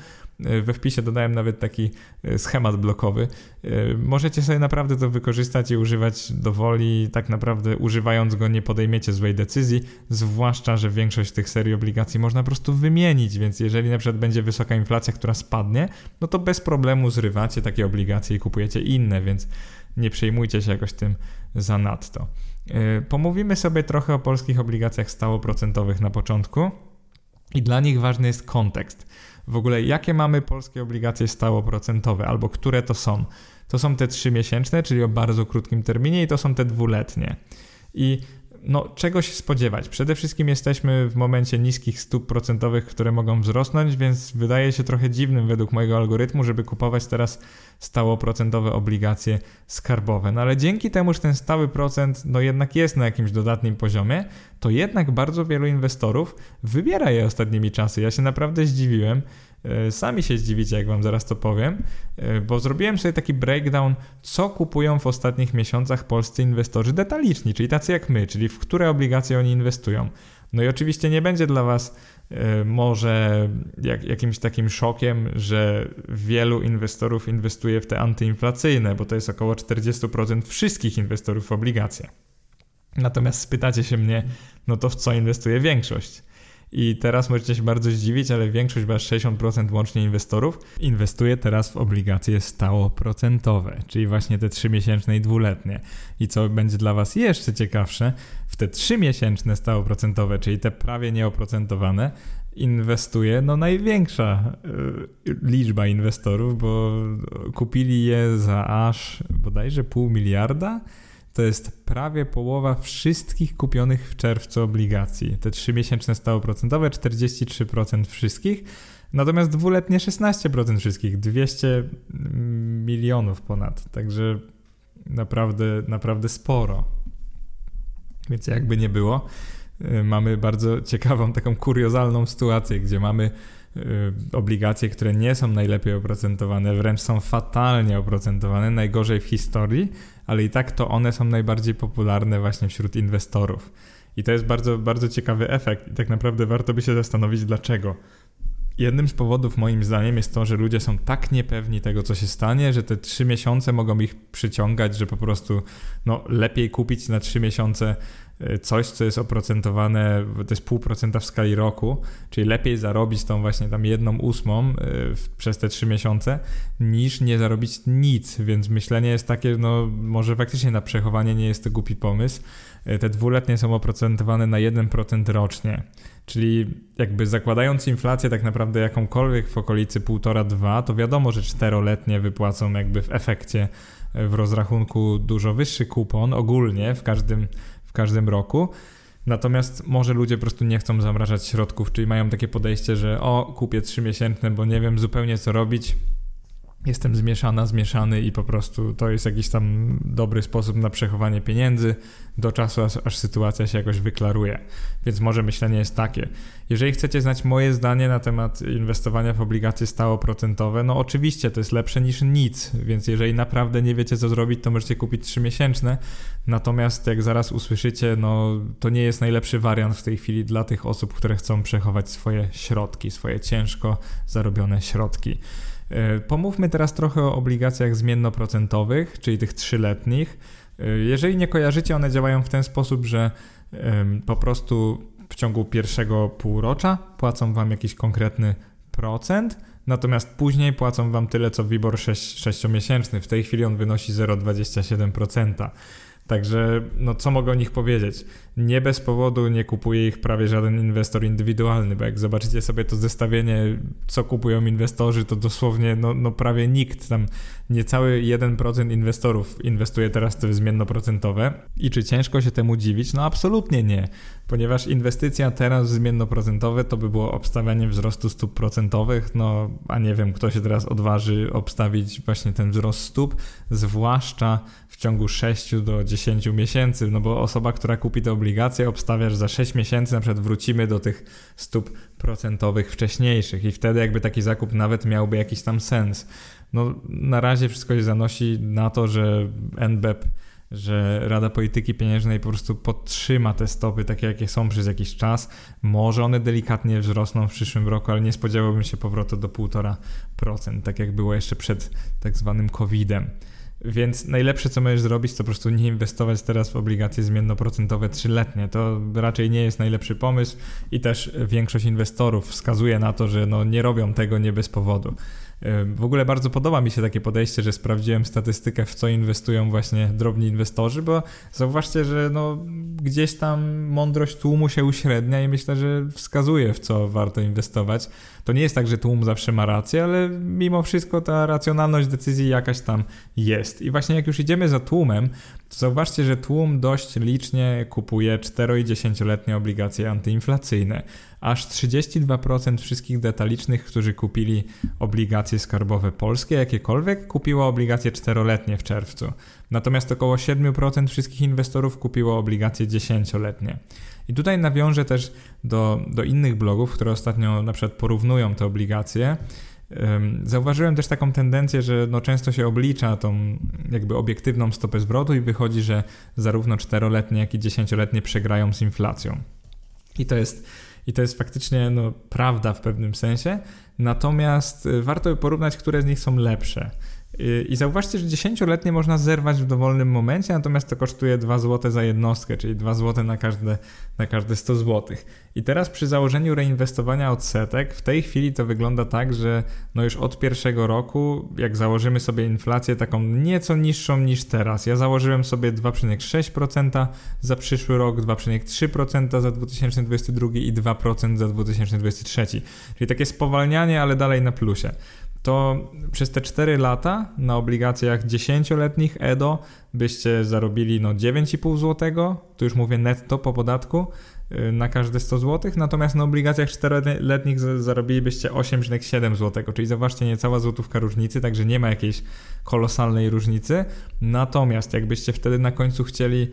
e, we wpisie dodałem nawet taki e, schemat blokowy. E, możecie sobie naprawdę to wykorzystać i używać do woli, tak naprawdę używając go nie podejmiecie złej decyzji, zwłaszcza, że większość tych serii obligacji można po prostu wymienić, więc jeżeli na przykład będzie wysoka inflacja, która spadnie, no to bez problemu zrywacie takie obligacje i kupujecie inne, więc nie przejmujcie się jakoś tym zanadto. Yy, pomówimy sobie trochę o polskich obligacjach stałoprocentowych na początku i dla nich ważny jest kontekst. W ogóle jakie mamy polskie obligacje stałoprocentowe albo które to są? To są te trzymiesięczne, czyli o bardzo krótkim terminie i to są te dwuletnie. I no, czego się spodziewać? Przede wszystkim jesteśmy w momencie niskich stóp procentowych, które mogą wzrosnąć, więc wydaje się trochę dziwnym według mojego algorytmu, żeby kupować teraz stałoprocentowe obligacje skarbowe. No ale dzięki temu, że ten stały procent no jednak jest na jakimś dodatnim poziomie, to jednak bardzo wielu inwestorów wybiera je ostatnimi czasy. Ja się naprawdę zdziwiłem. E, sami się zdziwicie, jak wam zaraz to powiem, e, bo zrobiłem sobie taki breakdown, co kupują w ostatnich miesiącach polscy inwestorzy detaliczni, czyli tacy jak my, czyli w które obligacje oni inwestują. No i oczywiście nie będzie dla was e, może jak, jakimś takim szokiem, że wielu inwestorów inwestuje w te antyinflacyjne, bo to jest około 40% wszystkich inwestorów w obligacje. Natomiast spytacie się mnie, no to w co inwestuje większość? I teraz możecie się bardzo zdziwić, ale większość, chyba 60% łącznie inwestorów, inwestuje teraz w obligacje stałoprocentowe, czyli właśnie te 3-miesięczne i dwuletnie. I co będzie dla Was jeszcze ciekawsze, w te 3-miesięczne stałoprocentowe, czyli te prawie nieoprocentowane, inwestuje no największa y, liczba inwestorów, bo kupili je za aż bodajże pół miliarda to jest prawie połowa wszystkich kupionych w czerwcu obligacji. Te 3-miesięczne stałoprocentowe 43% wszystkich, natomiast dwuletnie 16% wszystkich, 200 milionów ponad. Także naprawdę, naprawdę sporo. Więc jakby nie było, y, mamy bardzo ciekawą, taką kuriozalną sytuację, gdzie mamy obligacje, które nie są najlepiej oprocentowane, wręcz są fatalnie oprocentowane, najgorzej w historii, ale i tak to one są najbardziej popularne właśnie wśród inwestorów. I to jest bardzo, bardzo ciekawy efekt i tak naprawdę warto by się zastanowić dlaczego. Jednym z powodów moim zdaniem jest to, że ludzie są tak niepewni tego, co się stanie, że te trzy miesiące mogą ich przyciągać, że po prostu no, lepiej kupić na trzy miesiące coś, co jest oprocentowane, to jest pół procenta w skali roku, czyli lepiej zarobić tą właśnie tam jedną ósmą e, przez te trzy miesiące, niż nie zarobić nic, więc myślenie jest takie, no może faktycznie na przechowanie nie jest to głupi pomysł, e, te dwuletnie są oprocentowane na 1% rocznie. Czyli jakby zakładając inflację tak naprawdę jakąkolwiek w okolicy 1,5-2, to wiadomo, że czteroletnie wypłacą jakby w efekcie e, w rozrachunku dużo wyższy kupon ogólnie w każdym, w każdym roku. Natomiast może ludzie po prostu nie chcą zamrażać środków, czyli mają takie podejście, że o, kupię trzymiesięczne, bo nie wiem zupełnie co robić jestem zmieszana, zmieszany i po prostu to jest jakiś tam dobry sposób na przechowanie pieniędzy do czasu, aż, aż, sytuacja się jakoś wyklaruje. Więc może myślenie jest takie. Jeżeli chcecie znać moje zdanie na temat inwestowania w obligacje stałoprocentowe, no oczywiście to jest lepsze niż nic, więc jeżeli naprawdę nie wiecie co zrobić, to możecie kupić 3-miesięczne. Natomiast jak zaraz usłyszycie, no to nie jest najlepszy wariant w tej chwili dla tych osób, które chcą przechować swoje środki, swoje ciężko zarobione środki. E, pomówmy teraz trochę o obligacjach zmiennoprocentowych, czyli tych trzyletnich. E, jeżeli nie kojarzycie, one działają w ten sposób, że po prostu w ciągu pierwszego półrocza płacą wam jakiś konkretny procent, natomiast później płacą wam tyle co WIBOR 6-miesięczny. W tej chwili on wynosi 0,27%. Także, no co mogę o nich powiedzieć? Nie bez powodu nie kupuje ich prawie żaden inwestor indywidualny, bo jak zobaczycie sobie to zestawienie, co kupują inwestorzy, to dosłownie no, no prawie nikt, tam niecały 1% inwestorów inwestuje teraz te zmiennoprocentowe. I czy ciężko się temu dziwić? No absolutnie nie, ponieważ inwestycja teraz zmiennoprocentowe to by było obstawianie wzrostu stóp procentowych, no a nie wiem, kto się teraz odważy obstawić właśnie ten wzrost stóp, zwłaszcza w ciągu 6 do 10 miesięcy, no bo osoba, która kupi te obligacje, obstawia, że za 6 miesięcy na przykład wrócimy do tych stóp procentowych wcześniejszych i wtedy jakby taki zakup nawet miałby jakiś tam sens. No na razie wszystko się zanosi na to, że NBEP że Rada Polityki Pieniężnej po prostu podtrzyma te stopy takie, jakie są przez jakiś czas. Może one delikatnie wzrosną w przyszłym roku, ale nie spodziewałbym się powrotu do 1,5%, tak jak było jeszcze przed tak zwanym COVID-em. Więc najlepsze, co możesz zrobić, to po prostu nie inwestować teraz w obligacje zmiennoprocentowe trzyletnie. To raczej nie jest najlepszy pomysł i też większość inwestorów wskazuje na to, że no nie robią tego nie bez powodu. W ogóle bardzo podoba mi się takie podejście, że sprawdziłem statystykę, w co inwestują właśnie drobni inwestorzy, bo zauważcie, że no, gdzieś tam mądrość tłumu się uśrednia i myślę, że wskazuje, w co warto inwestować. To nie jest tak, że tłum zawsze ma rację, ale mimo wszystko ta racjonalność decyzji jakaś tam jest. I właśnie jak już idziemy za tłumem, zauważcie, że tłum dość licznie kupuje 4 i 10-letnie obligacje antyinflacyjne. Aż 32% wszystkich detalicznych, którzy kupili obligacje skarbowe polskie, jakiekolwiek, kupiło obligacje 4-letnie w czerwcu. Natomiast około 7% wszystkich inwestorów kupiło obligacje 10-letnie. I tutaj nawiążę też do, do innych blogów, które ostatnio na przykład porównują te obligacje. Zauważyłem też taką tendencję, że no często się oblicza tą jakby obiektywną stopę zwrotu i wychodzi, że zarówno czteroletnie, jak i dziesięcioletnie przegrają z inflacją. I to jest, i to jest faktycznie no, prawda w pewnym sensie, natomiast y, warto porównać, które z nich są lepsze. I zauważcie, że 10-letnie można zerwać w dowolnym momencie, natomiast to kosztuje 2 zł za jednostkę, czyli 2 zł na każde, na każde 100 zł. I teraz przy założeniu reinwestowania odsetek, w tej chwili to wygląda tak, że no już od pierwszego roku, jak założymy sobie inflację taką nieco niższą niż teraz, ja założyłem sobie 2,6% za przyszły rok, 2,3% za 2022 i 2% za 2023. Czyli takie spowalnianie, ale dalej na plusie to przez te 4 lata na obligacjach 10-letnich EDO byście zarobili no 9,5 zł, tu już mówię netto po podatku, Y, na każde 100 zł, natomiast na obligacjach 4-letnich zarobilibyście 8,7 zł, czyli zobaczcie niecała złotówka różnicy, także nie ma jakiejś kolosalnej różnicy. Natomiast jakbyście wtedy na końcu chcieli,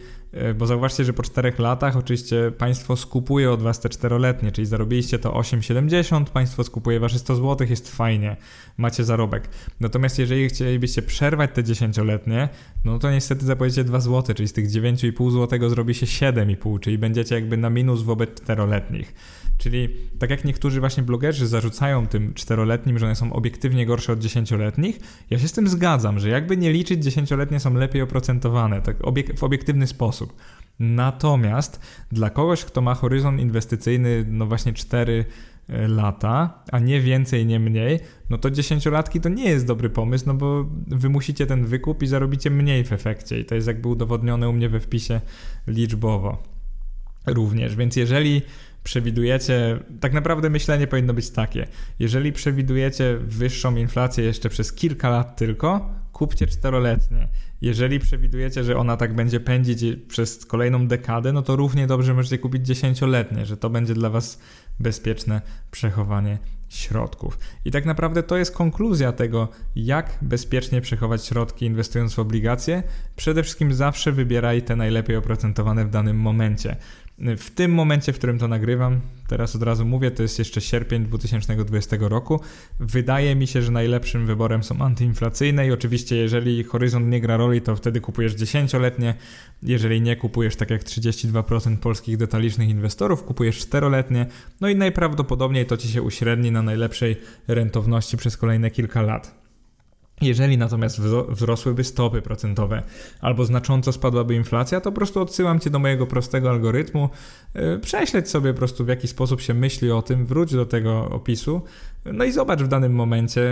bo zauważcie, że po 4 latach oczywiście państwo skupuje od was te 4-letnie, czyli zarobiliście to 8,70, państwo skupuje wasze 100 zł, jest fajnie, macie zarobek. Natomiast jeżeli chcielibyście przerwać te 10-letnie, no to niestety zapłacicie 2 zł, czyli z tych 9,5 zł zrobi się 7,5, czyli będziecie jakby na minus wobec czteroletnich. Czyli tak jak niektórzy właśnie blogerzy zarzucają tym czteroletnim, że one są obiektywnie gorsze od dziesięcioletnich, ja się z tym zgadzam, że jakby nie liczyć, dziesięcioletnie są lepiej oprocentowane tak obiek w obiektywny sposób. Natomiast dla kogoś, kto ma horyzont inwestycyjny, no właśnie 4 e, lata, a nie więcej, nie mniej, no to dziesięciolatki to nie jest dobry pomysł, no bo wymusicie ten wykup i zarobicie mniej w efekcie i to jest jakby udowodnione u mnie we wpisie liczbowo również, więc jeżeli przewidujecie, tak naprawdę myślenie powinno być takie, jeżeli przewidujecie wyższą inflację jeszcze przez kilka lat tylko, kupcie czteroletnie. Jeżeli przewidujecie, że ona tak będzie pędzić przez kolejną dekadę, no to równie dobrze możecie kupić dziesięcioletnie, że to będzie dla Was bezpieczne przechowanie środków. I tak naprawdę to jest konkluzja tego, jak bezpiecznie przechować środki inwestując w obligacje. Przede wszystkim zawsze wybieraj te najlepiej oprocentowane w danym momencie. W tym momencie, w którym to nagrywam, teraz od razu mówię, to jest jeszcze sierpień 2020 roku. Wydaje mi się, że najlepszym wyborem są antyinflacyjne i oczywiście, jeżeli horyzont nie gra roli, to wtedy kupujesz dziesięcioletnie. Jeżeli nie kupujesz, tak jak 32% polskich detalicznych inwestorów, kupujesz czteroletnie. No i najprawdopodobniej to ci się uśredni na najlepszej rentowności przez kolejne kilka lat. Jeżeli natomiast wzrosłyby stopy procentowe albo znacząco spadłaby inflacja, to po prostu odsyłam cię do mojego prostego algorytmu. E, prześledź sobie po prostu w jaki sposób się myśli o tym, wróć do tego opisu, no i zobacz w danym momencie,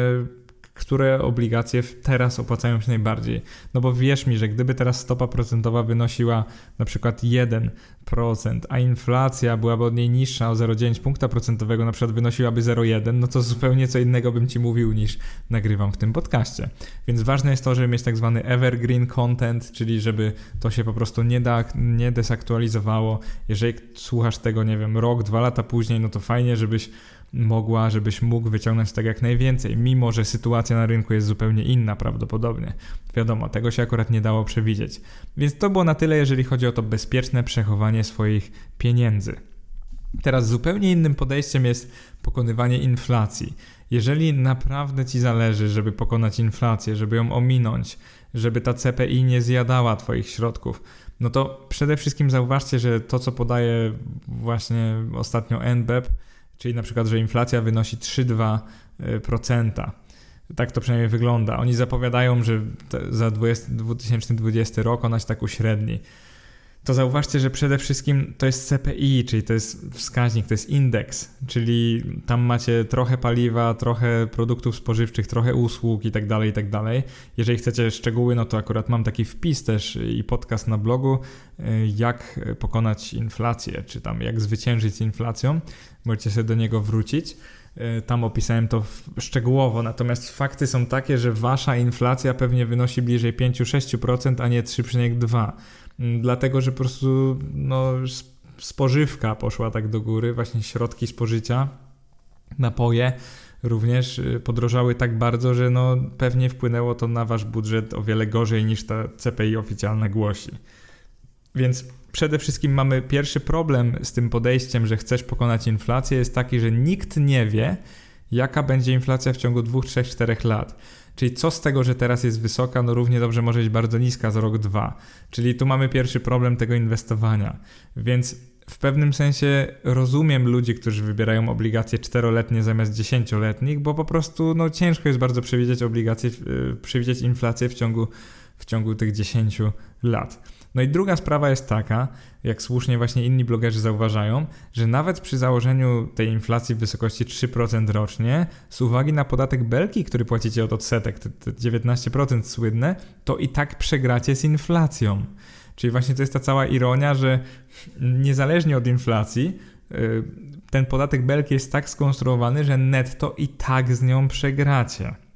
które obligacje teraz opłacają się najbardziej. No bo wierz mi, że gdyby teraz stopa procentowa wynosiła na przykład 1%, a inflacja byłaby od niej niższa o 0,9 punkta procentowego, na przykład wynosiłaby 0,1, no to zupełnie co innego bym ci mówił niż nagrywam w tym podcaście. Więc ważne jest to, żeby mieć tak zwany evergreen content, czyli żeby to się po prostu nie, da, nie desaktualizowało. Jeżeli słuchasz tego, nie wiem, rok, dwa lata później, no to fajnie, żebyś mogła, żebyś mógł wyciągnąć tak jak najwięcej, mimo że sytuacja na rynku jest zupełnie inna prawdopodobnie. Wiadomo, tego się akurat nie dało przewidzieć. Więc to było na tyle, jeżeli chodzi o to bezpieczne przechowanie swoich pieniędzy. Teraz zupełnie innym podejściem jest pokonywanie inflacji. Jeżeli naprawdę ci zależy, żeby pokonać inflację, żeby ją ominąć, żeby ta CPI nie zjadała Twoich środków, no to przede wszystkim zauważcie, że to, co podaje właśnie ostatnio NBEP, czyli na przykład, że inflacja wynosi 3,2%. Tak to przynajmniej wygląda. Oni zapowiadają, że za 20, 2020 rok ona się tak uśredni to zauważcie, że przede wszystkim to jest CPI, czyli to jest wskaźnik, to jest indeks, czyli tam macie trochę paliwa, trochę produktów spożywczych, trochę usług i tak dalej, i tak dalej. Jeżeli chcecie szczegóły, no to akurat mam taki wpis też i podcast na blogu, y, jak pokonać inflację, czy tam jak zwyciężyć z inflacją. Możecie sobie do niego wrócić. Y, tam opisałem to szczegółowo, natomiast fakty są takie, że wasza inflacja pewnie wynosi bliżej 5-6%, a nie 3,2%. Mm, dlatego że po prostu no, spożywka poszła tak do góry, właśnie środki spożycia, napoje również y, podrożały tak bardzo, że no, pewnie wpłynęło to na wasz budżet o wiele gorzej niż ta CPI oficjalna głosi. Więc przede wszystkim mamy pierwszy problem z tym podejściem, że chcesz pokonać inflację, jest taki, że nikt nie wie, jaka będzie inflacja w ciągu 2, 3, 4 lat. Czyli co z tego, że teraz jest wysoka, no równie dobrze może być bardzo niska za rok, dwa. Czyli tu mamy pierwszy problem tego inwestowania. Więc w pewnym sensie rozumiem ludzi, którzy wybierają obligacje czteroletnie zamiast dziesięcioletnich, bo po prostu no, ciężko jest bardzo przewidzieć obligacje, yy, przewidzieć inflację w ciągu, w ciągu tych 10 lat. No i druga sprawa jest taka, jak słusznie właśnie inni blogerzy zauważają, że nawet przy założeniu tej inflacji w wysokości 3% rocznie, z uwagi na podatek belki, który płacicie od odsetek, te, te 19% słynne, to i tak przegracie z inflacją. Czyli właśnie to jest ta cała ironia, że niezależnie od inflacji, y, ten podatek belki jest tak skonstruowany, że netto i tak z nią przegracie.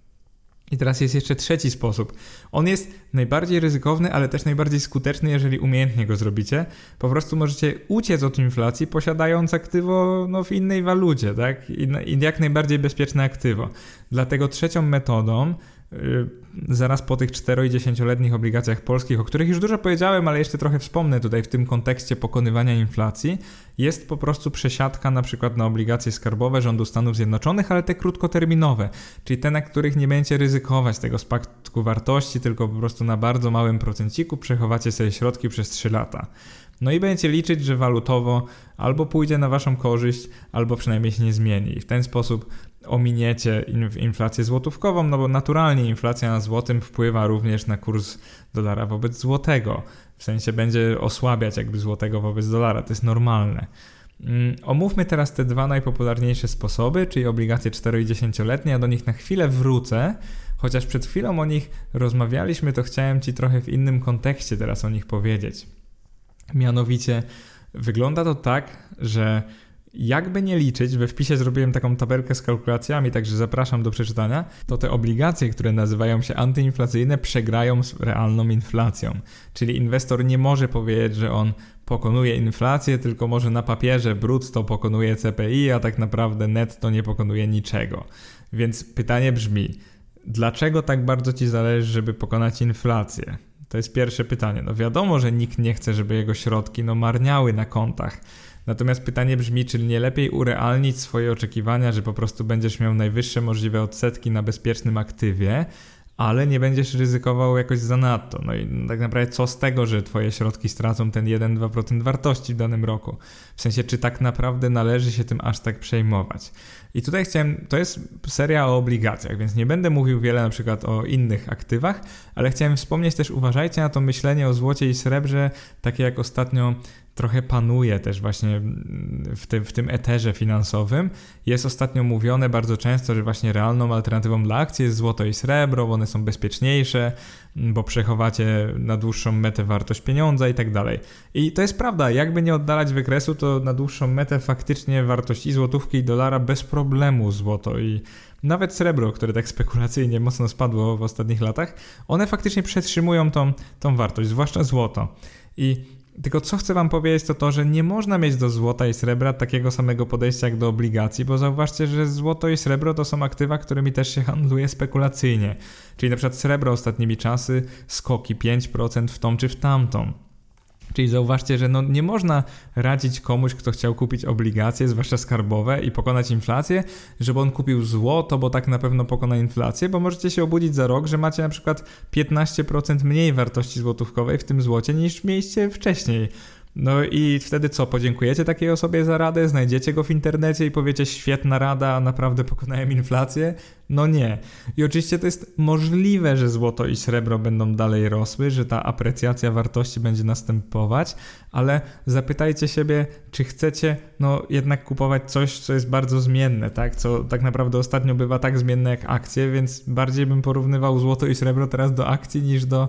I teraz jest jeszcze trzeci sposób. On jest najbardziej ryzykowny, ale też najbardziej skuteczny, jeżeli umiejętnie go zrobicie. Po prostu możecie uciec od inflacji, posiadając aktywo no, w innej walucie, tak? I, I jak najbardziej bezpieczne aktywo. Dlatego trzecią metodą zaraz po tych 4 i 10-letnich obligacjach polskich, o których już dużo powiedziałem, ale jeszcze trochę wspomnę tutaj w tym kontekście pokonywania inflacji, jest po prostu przesiadka na przykład na obligacje skarbowe rządu Stanów Zjednoczonych, ale te krótkoterminowe, czyli te, na których nie będziecie ryzykować tego spadku wartości, tylko po prostu na bardzo małym procenciku przechowacie sobie środki przez 3 lata. No i będziecie liczyć, że walutowo albo pójdzie na waszą korzyść, albo przynajmniej się nie zmieni. I w ten sposób ominiecie inflację złotówkową, no bo naturalnie inflacja na złotym wpływa również na kurs dolara wobec złotego. W sensie będzie osłabiać jakby złotego wobec dolara, to jest normalne. Mm, omówmy teraz te dwa najpopularniejsze sposoby, czyli obligacje 4 i 10-letnie. Ja do nich na chwilę wrócę, chociaż przed chwilą o nich rozmawialiśmy, to chciałem Ci trochę w innym kontekście teraz o nich powiedzieć. Mianowicie wygląda to tak, że jakby nie liczyć, we wpisie zrobiłem taką tabelkę z kalkulacjami, także zapraszam do przeczytania, to te obligacje, które nazywają się antyinflacyjne, przegrają z realną inflacją. Czyli inwestor nie może powiedzieć, że on pokonuje inflację, tylko może na papierze brutto pokonuje CPI, a tak naprawdę netto nie pokonuje niczego. Więc pytanie brzmi, dlaczego tak bardzo ci zależy, żeby pokonać inflację? To jest pierwsze pytanie. No wiadomo, że nikt nie chce, żeby jego środki no marniały na kontach. Natomiast pytanie brzmi, czy nie lepiej urealnić swoje oczekiwania, że po prostu będziesz miał najwyższe możliwe odsetki na bezpiecznym aktywie, ale nie będziesz ryzykował jakoś zanadto. No i tak naprawdę co z tego, że twoje środki stracą ten 1-2% wartości w danym roku? W sensie, czy tak naprawdę należy się tym aż tak przejmować? I tutaj chciałem, to jest seria o obligacjach, więc nie będę mówił wiele na przykład o innych aktywach, ale chciałem wspomnieć też, uważajcie na to myślenie o złocie i srebrze, takie jak ostatnio trochę panuje też właśnie w tym, w tym eterze finansowym. Jest ostatnio mówione bardzo często, że właśnie realną alternatywą dla akcji jest złoto i srebro, bo one są bezpieczniejsze, bo przechowacie na dłuższą metę wartość pieniądza i tak dalej. I to jest prawda, jakby nie oddalać wykresu, to na dłuższą metę faktycznie wartość i złotówki i dolara bez problemu złoto i nawet srebro, które tak spekulacyjnie mocno spadło w ostatnich latach, one faktycznie przetrzymują tą, tą wartość, zwłaszcza złoto. I tylko co chcę wam powiedzieć to to, że nie można mieć do złota i srebra takiego samego podejścia jak do obligacji, bo zauważcie, że złoto i srebro to są aktywa, którymi też się handluje spekulacyjnie. Czyli na przykład srebro ostatnimi czasy skoki 5% w tą czy w tamtą. Czyli zauważcie, że no nie można radzić komuś, kto chciał kupić obligacje, zwłaszcza skarbowe, i pokonać inflację, żeby on kupił złoto, bo tak na pewno pokona inflację, bo możecie się obudzić za rok, że macie na przykład 15% mniej wartości złotówkowej w tym złocie niż mieliście wcześniej. No i wtedy co, podziękujecie takiej osobie za radę, znajdziecie go w internecie i powiecie świetna rada, naprawdę pokonałem inflację? No nie. I oczywiście to jest możliwe, że złoto i srebro będą dalej rosły, że ta aprecjacja wartości będzie następować, ale zapytajcie siebie, czy chcecie no jednak kupować coś, co jest bardzo zmienne, tak? Co tak naprawdę ostatnio bywa tak zmienne jak akcje, więc bardziej bym porównywał złoto i srebro teraz do akcji niż do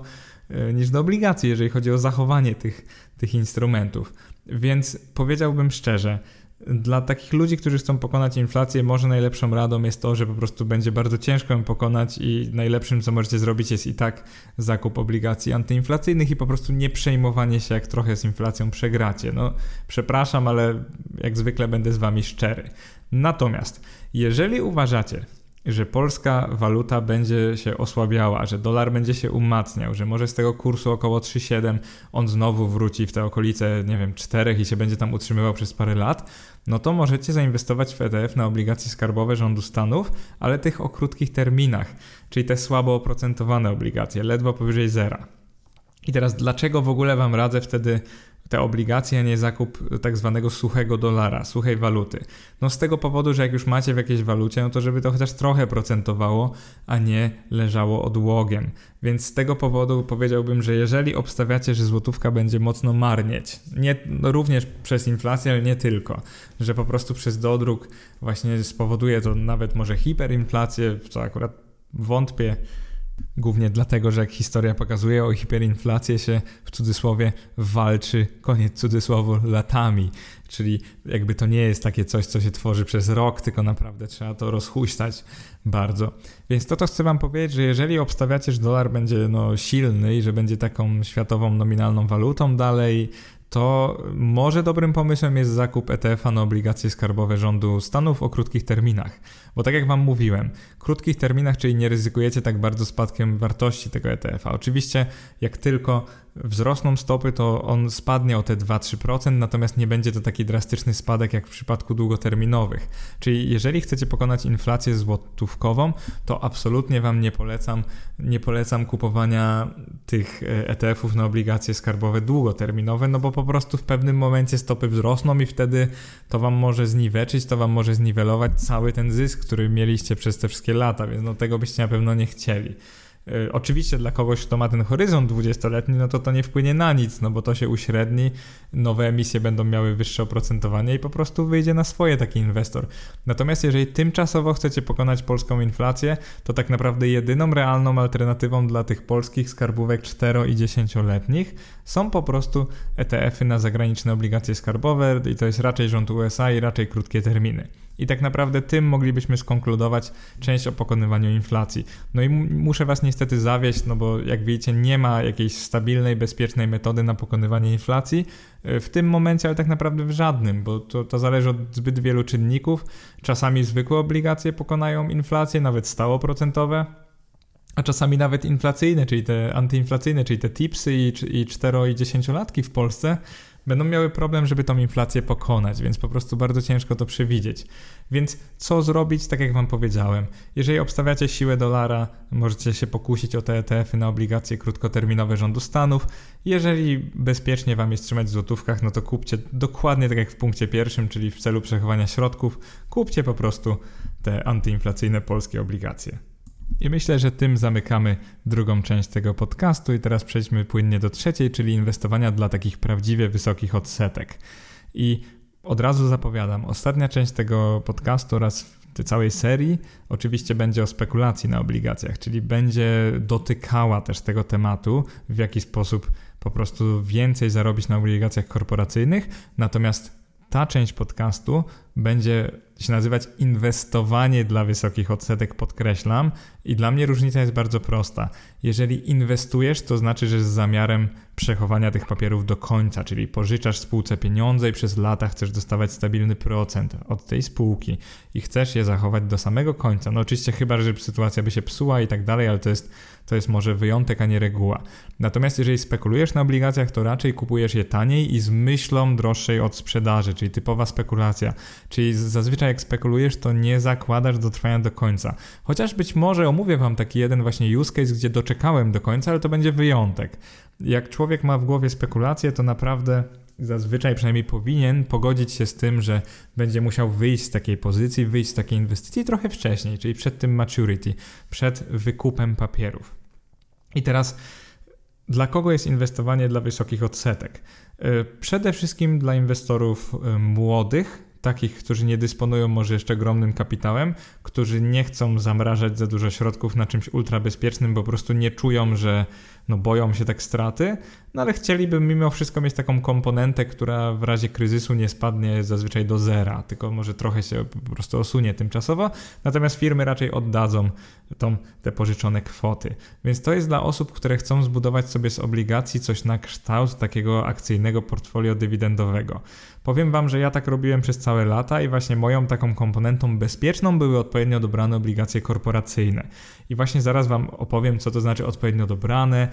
niż do obligacji, jeżeli chodzi o zachowanie tych, tych instrumentów. Więc powiedziałbym szczerze, dla takich ludzi, którzy chcą pokonać inflację, może najlepszą radą jest to, że po prostu będzie bardzo ciężko ją pokonać i najlepszym, co możecie zrobić, jest i tak zakup obligacji antyinflacyjnych i po prostu nie przejmowanie się, jak trochę z inflacją przegracie. No, przepraszam, ale jak zwykle będę z wami szczery. Natomiast, jeżeli uważacie, że polska waluta będzie się osłabiała, że dolar będzie się umacniał, że może z tego kursu około 3,7 on znowu wróci w te okolice, nie wiem, 4 i się będzie tam utrzymywał przez parę lat, no to możecie zainwestować w ETF na obligacje skarbowe rządu Stanów, ale tych o krótkich terminach, czyli te słabo oprocentowane obligacje, ledwo powyżej zera. I teraz dlaczego w ogóle Wam radzę wtedy te obligacje, a nie zakup tak zwanego suchego dolara, suchej waluty. No z tego powodu, że jak już macie w jakiejś walucie, no to żeby to chociaż trochę procentowało, a nie leżało odłogiem. Więc z tego powodu powiedziałbym, że jeżeli obstawiacie, że złotówka będzie mocno marnieć, nie, no również przez inflację, ale nie tylko, że po prostu przez dodruk właśnie spowoduje to nawet może hiperinflację, w co akurat wątpię, Głównie dlatego, że jak historia pokazuje, o hiperinflację się w cudzysłowie walczy, koniec cudzysłowu, latami. Czyli jakby to nie jest takie coś, co się tworzy przez rok, tylko naprawdę trzeba to rozhuśtać bardzo. Więc to, to chcę Wam powiedzieć, że jeżeli obstawiacie, że dolar będzie no, silny i że będzie taką światową nominalną walutą dalej, to może dobrym pomysłem jest zakup ETF-a na obligacje skarbowe rządu Stanów o krótkich terminach. Bo tak jak Wam mówiłem, krótkich terminach, czyli nie ryzykujecie tak bardzo spadkiem wartości tego ETF-a. Oczywiście, jak tylko wzrosną stopy, to on spadnie o te 2-3%, natomiast nie będzie to taki drastyczny spadek jak w przypadku długoterminowych. Czyli jeżeli chcecie pokonać inflację złotówkową, to absolutnie Wam nie polecam, nie polecam kupowania tych e, ETF-ów na obligacje skarbowe długoterminowe, no bo po prostu w pewnym momencie stopy wzrosną i wtedy to Wam może zniweczyć, to Wam może zniwelować cały ten zysk, który mieliście przez te wszystkie lata, więc no tego byście na pewno nie chcieli. Y, oczywiście dla kogoś, kto ma ten horyzont 20-letni, no to to nie wpłynie na nic, no bo to się uśredni, nowe emisje będą miały wyższe oprocentowanie i po prostu wyjdzie na swoje taki inwestor. Natomiast jeżeli tymczasowo chcecie pokonać polską inflację, to tak naprawdę jedyną realną alternatywą dla tych polskich skarbówek 4 i 10-letnich są po prostu ETF-y na zagraniczne obligacje skarbowe i to jest raczej rząd USA i raczej krótkie terminy. I tak naprawdę tym moglibyśmy skonkludować część o pokonywaniu inflacji. No i muszę Was niestety zawieść, no bo jak wiecie, nie ma jakiejś stabilnej, bezpiecznej metody na pokonywanie inflacji e, w tym momencie, ale tak naprawdę w żadnym, bo to, to zależy od zbyt wielu czynników. Czasami zwykłe obligacje pokonają inflację, nawet stałoprocentowe, a czasami nawet inflacyjne, czyli te antyinflacyjne, czyli te tipsy i, i 4 i 10 latki w Polsce będą miały problem, żeby tą inflację pokonać, więc po prostu bardzo ciężko to przewidzieć. Więc co zrobić, tak jak Wam powiedziałem? Jeżeli obstawiacie siłę dolara, możecie się pokusić o te ETF-y na obligacje krótkoterminowe rządu Stanów. Jeżeli bezpiecznie Wam jest trzymać w złotówkach, no to kupcie dokładnie tak jak w punkcie pierwszym, czyli w celu przechowania środków, kupcie po prostu te antyinflacyjne polskie obligacje. I myślę, że tym zamykamy drugą część tego podcastu i teraz przejdźmy płynnie do trzeciej, czyli inwestowania dla takich prawdziwie wysokich odsetek. I od razu zapowiadam, ostatnia część tego podcastu oraz tej całej serii oczywiście będzie o spekulacji na obligacjach, czyli będzie dotykała też tego tematu, w jaki sposób po prostu więcej zarobić na obligacjach korporacyjnych, natomiast ta część podcastu będzie się nazywać inwestowanie dla wysokich odsetek, podkreślam. I dla mnie różnica jest bardzo prosta. Jeżeli inwestujesz, to znaczy, że z zamiarem przechowania tych papierów do końca, czyli pożyczasz spółce pieniądze i przez lata chcesz dostawać stabilny procent od tej spółki i chcesz je zachować do samego końca. No oczywiście chyba, że sytuacja by się psuła i tak dalej, ale to jest, to jest może wyjątek, a nie reguła. Natomiast jeżeli spekulujesz na obligacjach, to raczej kupujesz je taniej i z myślą droższej od sprzedaży, czyli typowa spekulacja. Czyli zazwyczaj jak spekulujesz, to nie zakładasz do trwania do końca. Chociaż być może omówię Wam taki jeden właśnie use case, gdzie doczekałem do końca, ale to będzie wyjątek. Jak człowiek ma w głowie spekulacje, to naprawdę zazwyczaj przynajmniej powinien pogodzić się z tym, że będzie musiał wyjść z takiej pozycji, wyjść z takiej inwestycji trochę wcześniej, czyli przed tym maturity, przed wykupem papierów. I teraz dla kogo jest inwestowanie dla wysokich odsetek? E, przede wszystkim dla inwestorów e, młodych, takich, którzy nie dysponują może jeszcze ogromnym kapitałem, którzy nie chcą zamrażać za dużo środków na czymś ultrabezpiecznym, bo po prostu nie czują, że no boją się tak straty, no ale chcieliby mimo wszystko mieć taką komponentę, która w razie kryzysu nie spadnie zazwyczaj do zera, tylko może trochę się po prostu osunie tymczasowo, natomiast firmy raczej oddadzą tą, te pożyczone kwoty. Więc to jest dla osób, które chcą zbudować sobie z obligacji coś na kształt takiego akcyjnego portfolio dywidendowego. Powiem Wam, że ja tak robiłem przez całe lata i właśnie moją taką komponentą bezpieczną były odpowiednio dobrane obligacje korporacyjne. I właśnie zaraz Wam opowiem, co to znaczy odpowiednio dobrane,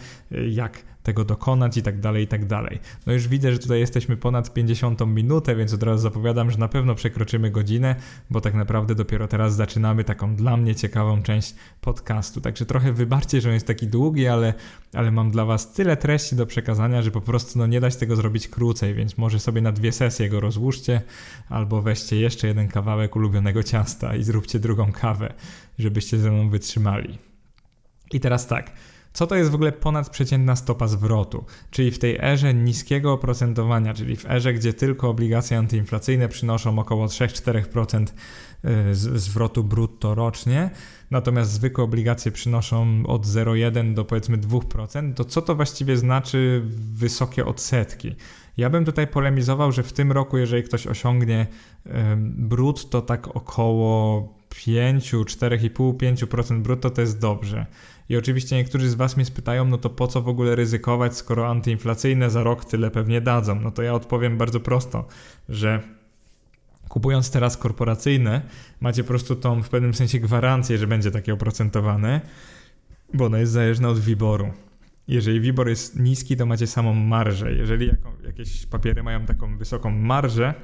jak tego dokonać i tak dalej, i tak dalej. No już widzę, że tutaj jesteśmy ponad 50 minutę, więc od razu zapowiadam, że na pewno przekroczymy godzinę, bo tak naprawdę dopiero teraz zaczynamy taką dla mnie ciekawą część podcastu. Także trochę wybaczcie, że on jest taki długi, ale, ale mam dla Was tyle treści do przekazania, że po prostu no, nie da się tego zrobić krócej, więc może sobie na dwie sesje go rozłóżcie, albo weźcie jeszcze jeden kawałek ulubionego ciasta i zróbcie drugą kawę, żebyście ze mną wytrzymali. I teraz tak. Co to jest w ogóle ponadprzeciętna stopa zwrotu? Czyli w tej erze niskiego oprocentowania, czyli w erze, gdzie tylko obligacje antyinflacyjne przynoszą około 3-4% y, zwrotu brutto rocznie, natomiast zwykłe obligacje przynoszą od 0,1 do powiedzmy 2%, to co to właściwie znaczy wysokie odsetki? Ja bym tutaj polemizował, że w tym roku, jeżeli ktoś osiągnie brutto tak około 5, 4,5, 5% brutto, to jest dobrze. I oczywiście niektórzy z Was mnie spytają, no to po co w ogóle ryzykować, skoro antyinflacyjne za rok tyle pewnie dadzą? No to ja odpowiem bardzo prosto, że kupując teraz korporacyjne, macie po prostu tą w pewnym sensie gwarancję, że będzie takie oprocentowane, bo ono jest zależne od WIBOR-u. Jeżeli WIBOR jest niski, to macie samą marżę. Jeżeli jakieś papiery mają taką wysoką marżę,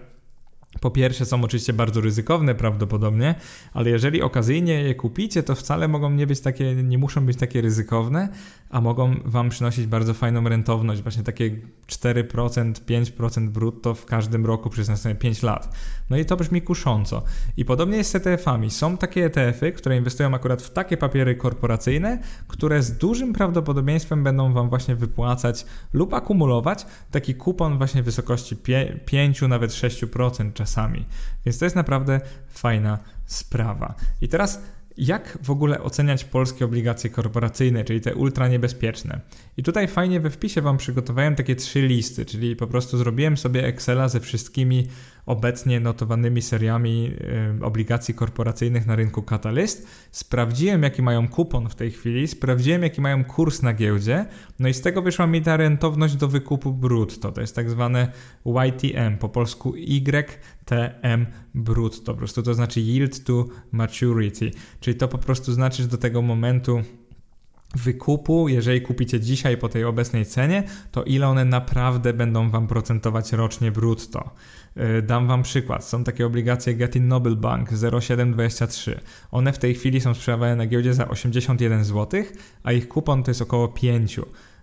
po pierwsze, są oczywiście bardzo ryzykowne prawdopodobnie, ale jeżeli okazyjnie je kupicie, to wcale mogą nie być takie, nie muszą być takie ryzykowne, a mogą Wam przynosić bardzo fajną rentowność, właśnie takie 4%, 5% brutto w każdym roku przez następne 5 lat. No i to brzmi kusząco. I podobnie jest z ETF-ami. Są takie ETF-y, które inwestują akurat w takie papiery korporacyjne, które z dużym prawdopodobieństwem będą Wam właśnie wypłacać lub akumulować taki kupon właśnie w wysokości 5, nawet 6% czasami. Więc to jest naprawdę fajna sprawa. I teraz jak w ogóle oceniać polskie obligacje korporacyjne, czyli te ultra niebezpieczne? I tutaj fajnie we wpisie Wam przygotowałem takie trzy listy, czyli po prostu zrobiłem sobie Excela ze wszystkimi obecnie notowanymi seriami obligacji korporacyjnych na rynku Catalyst. Sprawdziłem, jaki mają kupon w tej chwili, sprawdziłem, jaki mają kurs na giełdzie, no i z tego wyszła mi ta rentowność do wykupu brutto. To jest tak zwane YTM, po polsku YTM brutto, po prostu to znaczy Yield to Maturity, czyli to po prostu znaczy, że do tego momentu wykupu, jeżeli kupicie dzisiaj po tej obecnej cenie, to ile one naprawdę będą Wam procentować rocznie brutto. Y, dam Wam przykład. Są takie obligacje Getin Noble Bank 0723. One w tej chwili są sprzedawane na giełdzie za 81 zł, a ich kupon to jest około 5.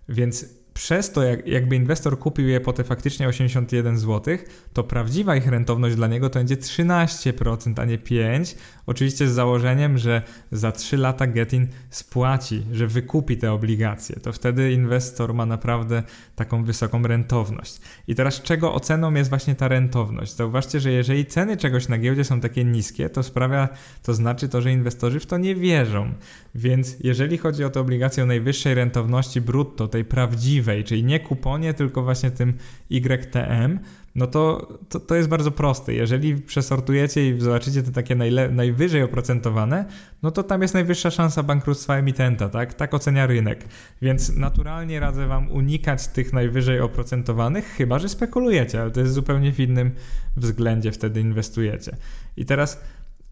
Więc przez to, jak, jakby inwestor kupił je po te faktycznie 81 zł, to prawdziwa ich rentowność dla niego to będzie 13%, a nie 5%. Oczywiście z założeniem, że za 3 lata Getin spłaci, że wykupi te obligacje. To wtedy inwestor ma naprawdę taką wysoką rentowność. I teraz czego oceną jest właśnie ta rentowność? Zauważcie, że jeżeli ceny czegoś na giełdzie są takie niskie, to sprawia, to znaczy to, że inwestorzy w to nie wierzą. Więc jeżeli chodzi o te obligacje o najwyższej rentowności brutto, tej prawdziwej, czyli nie kuponie, tylko właśnie tym YTM, no to, to, to jest bardzo proste. Jeżeli przesortujecie i zobaczycie te takie najle, najwyżej oprocentowane, no to tam jest najwyższa szansa bankructwa emitenta, tak? Tak ocenia rynek. Więc naturalnie radzę Wam unikać tych najwyżej oprocentowanych, chyba że spekulujecie, ale to jest zupełnie w innym względzie wtedy inwestujecie. I teraz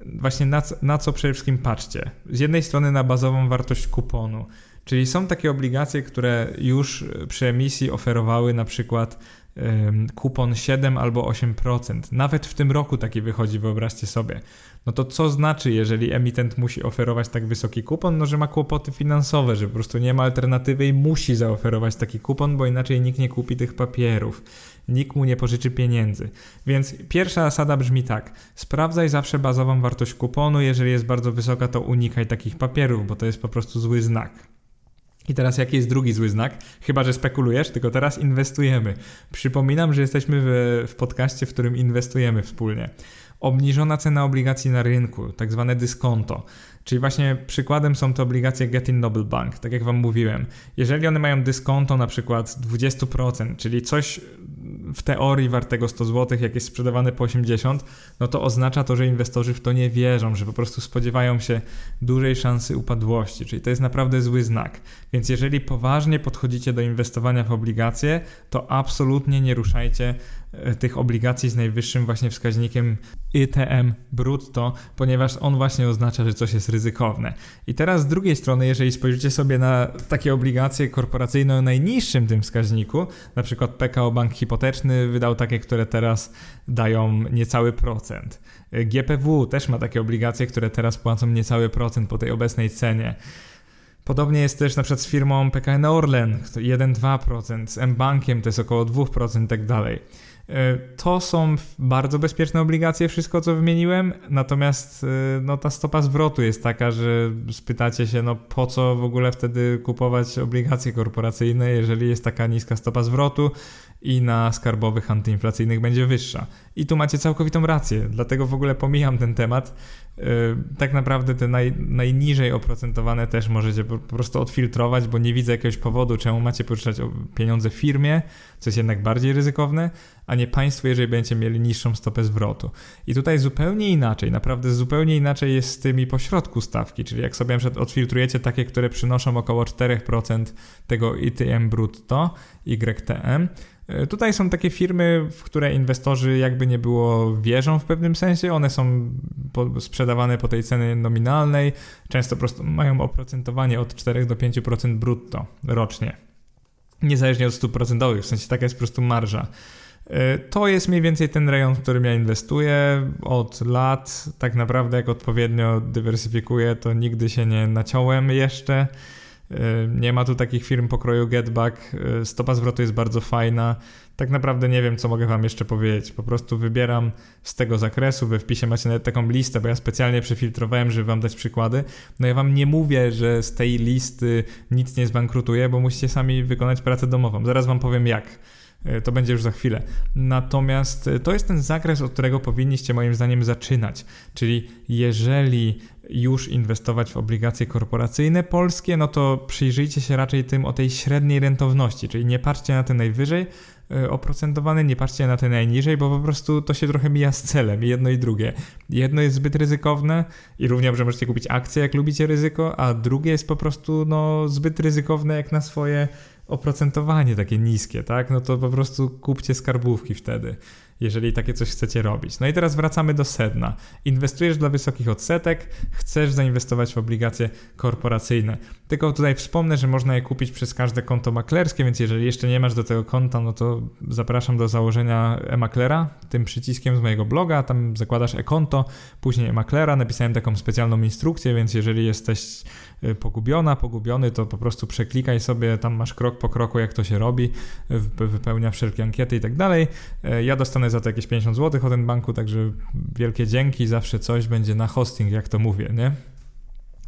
właśnie na, na co przede wszystkim patrzcie. Z jednej strony na bazową wartość kuponu, czyli są takie obligacje, które już przy emisji oferowały na przykład kupon 7 albo 8%. Nawet w tym roku taki wychodzi, wyobraźcie sobie. No to co znaczy, jeżeli emitent musi oferować tak wysoki kupon? No, że ma kłopoty finansowe, że po prostu nie ma alternatywy i musi zaoferować taki kupon, bo inaczej nikt nie kupi tych papierów. Nikt mu nie pożyczy pieniędzy. Więc pierwsza zasada brzmi tak: sprawdzaj zawsze bazową wartość kuponu. Jeżeli jest bardzo wysoka, to unikaj takich papierów, bo to jest po prostu zły znak. I teraz jaki jest drugi zły znak? Chyba, że spekulujesz, tylko teraz inwestujemy. Przypominam, że jesteśmy w, w podcaście, w którym inwestujemy wspólnie. Obniżona cena obligacji na rynku, tak zwane dyskonto. Czyli właśnie przykładem są te obligacje Getin Noble Bank, tak jak Wam mówiłem. Jeżeli one mają dyskonto na przykład 20%, czyli coś w teorii wartego 100 zł, jak jest sprzedawane po 80, no to oznacza to, że inwestorzy w to nie wierzą, że po prostu spodziewają się dużej szansy upadłości, czyli to jest naprawdę zły znak. Więc jeżeli poważnie podchodzicie do inwestowania w obligacje, to absolutnie nie ruszajcie e, tych obligacji z najwyższym właśnie wskaźnikiem ITM brutto, ponieważ on właśnie oznacza, że coś jest ryzykowne. I teraz z drugiej strony, jeżeli spojrzycie sobie na takie obligacje korporacyjne o najniższym tym wskaźniku, na przykład PKO Bank Hipoteczny wydał takie, które teraz dają niecały procent. GPW też ma takie obligacje, które teraz płacą niecały procent po tej obecnej cenie. Podobnie jest też na przykład z firmą PKN Orlen, 1-2%, z M-Bankiem to jest około 2% i tak dalej. E, to są bardzo bezpieczne obligacje, wszystko co wymieniłem, natomiast e, no, ta stopa zwrotu jest taka, że spytacie się, no po co w ogóle wtedy kupować obligacje korporacyjne, jeżeli jest taka niska stopa zwrotu i na skarbowych antyinflacyjnych będzie wyższa. I tu macie całkowitą rację, dlatego w ogóle pomijam ten temat. Yy, tak naprawdę te naj, najniżej oprocentowane też możecie po, po, prostu odfiltrować, bo nie widzę jakiegoś powodu, czemu macie pożyczać pieniądze firmie, co jest jednak bardziej ryzykowne, a nie państwo, jeżeli będziecie mieli niższą stopę zwrotu. I tutaj zupełnie inaczej, naprawdę zupełnie inaczej jest z tymi pośrodku stawki, czyli jak sobie przykład odfiltrujecie takie, które przynoszą około 4% tego ITM brutto, YTM, tutaj są takie firmy, w które inwestorzy jakby nie było wierzą w pewnym sensie. One są po, sprzedawane po tej cenie nominalnej. Często po prostu mają oprocentowanie od 4 do 5% brutto rocznie. Niezależnie od stóp procentowych, w sensie taka jest po prostu marża. E, to jest mniej więcej ten rejon, w którym ja inwestuję od lat. Tak naprawdę, jak odpowiednio dywersyfikuję, to nigdy się nie naciąłem jeszcze. Nie ma tu takich firm pokroju Getback, stopa zwrotu jest bardzo fajna. Tak naprawdę nie wiem, co mogę Wam jeszcze powiedzieć. Po prostu wybieram z tego zakresu. We wpisie macie nawet taką listę, bo ja specjalnie przefiltrowałem, żeby Wam dać przykłady. No ja Wam nie mówię, że z tej listy nic nie zbankrutuje, bo musicie sami wykonać pracę domową. Zaraz Wam powiem jak. To będzie już za chwilę. Natomiast e, to jest ten zakres, od którego powinniście moim zdaniem zaczynać. Czyli jeżeli już inwestować w obligacje korporacyjne polskie, no to przyjrzyjcie się raczej tym o tej średniej rentowności, czyli nie patrzcie na te najwyżej e, oprocentowane, nie patrzcie na te najniżej, bo po prostu to się trochę mija z celem, jedno i drugie. Jedno jest zbyt ryzykowne i równie dobrze możecie kupić akcje, jak lubicie ryzyko, a drugie jest po prostu no, zbyt ryzykowne jak na swoje oprocentowanie takie niskie, tak? No to po prostu kupcie skarbówki wtedy jeżeli takie coś chcecie robić. No i teraz wracamy do sedna. Inwestujesz dla wysokich odsetek, chcesz zainwestować w obligacje korporacyjne. Tylko tutaj wspomnę, że można je kupić przez każde konto maklerskie, więc jeżeli jeszcze nie masz do tego konta, no to zapraszam do założenia e-maklera tym przyciskiem z mojego bloga. Tam zakładasz e-konto, później e-maklera. Napisałem taką specjalną instrukcję, więc jeżeli jesteś pogubiona, pogubiony, to po prostu przeklikaj sobie, tam masz krok po kroku, jak to się robi, wypełnia wszelkie ankiety i tak dalej. E, ja dostanę za to jakieś 50 zł od ten banku, także wielkie dzięki, zawsze coś będzie na hosting, jak to mówię, nie?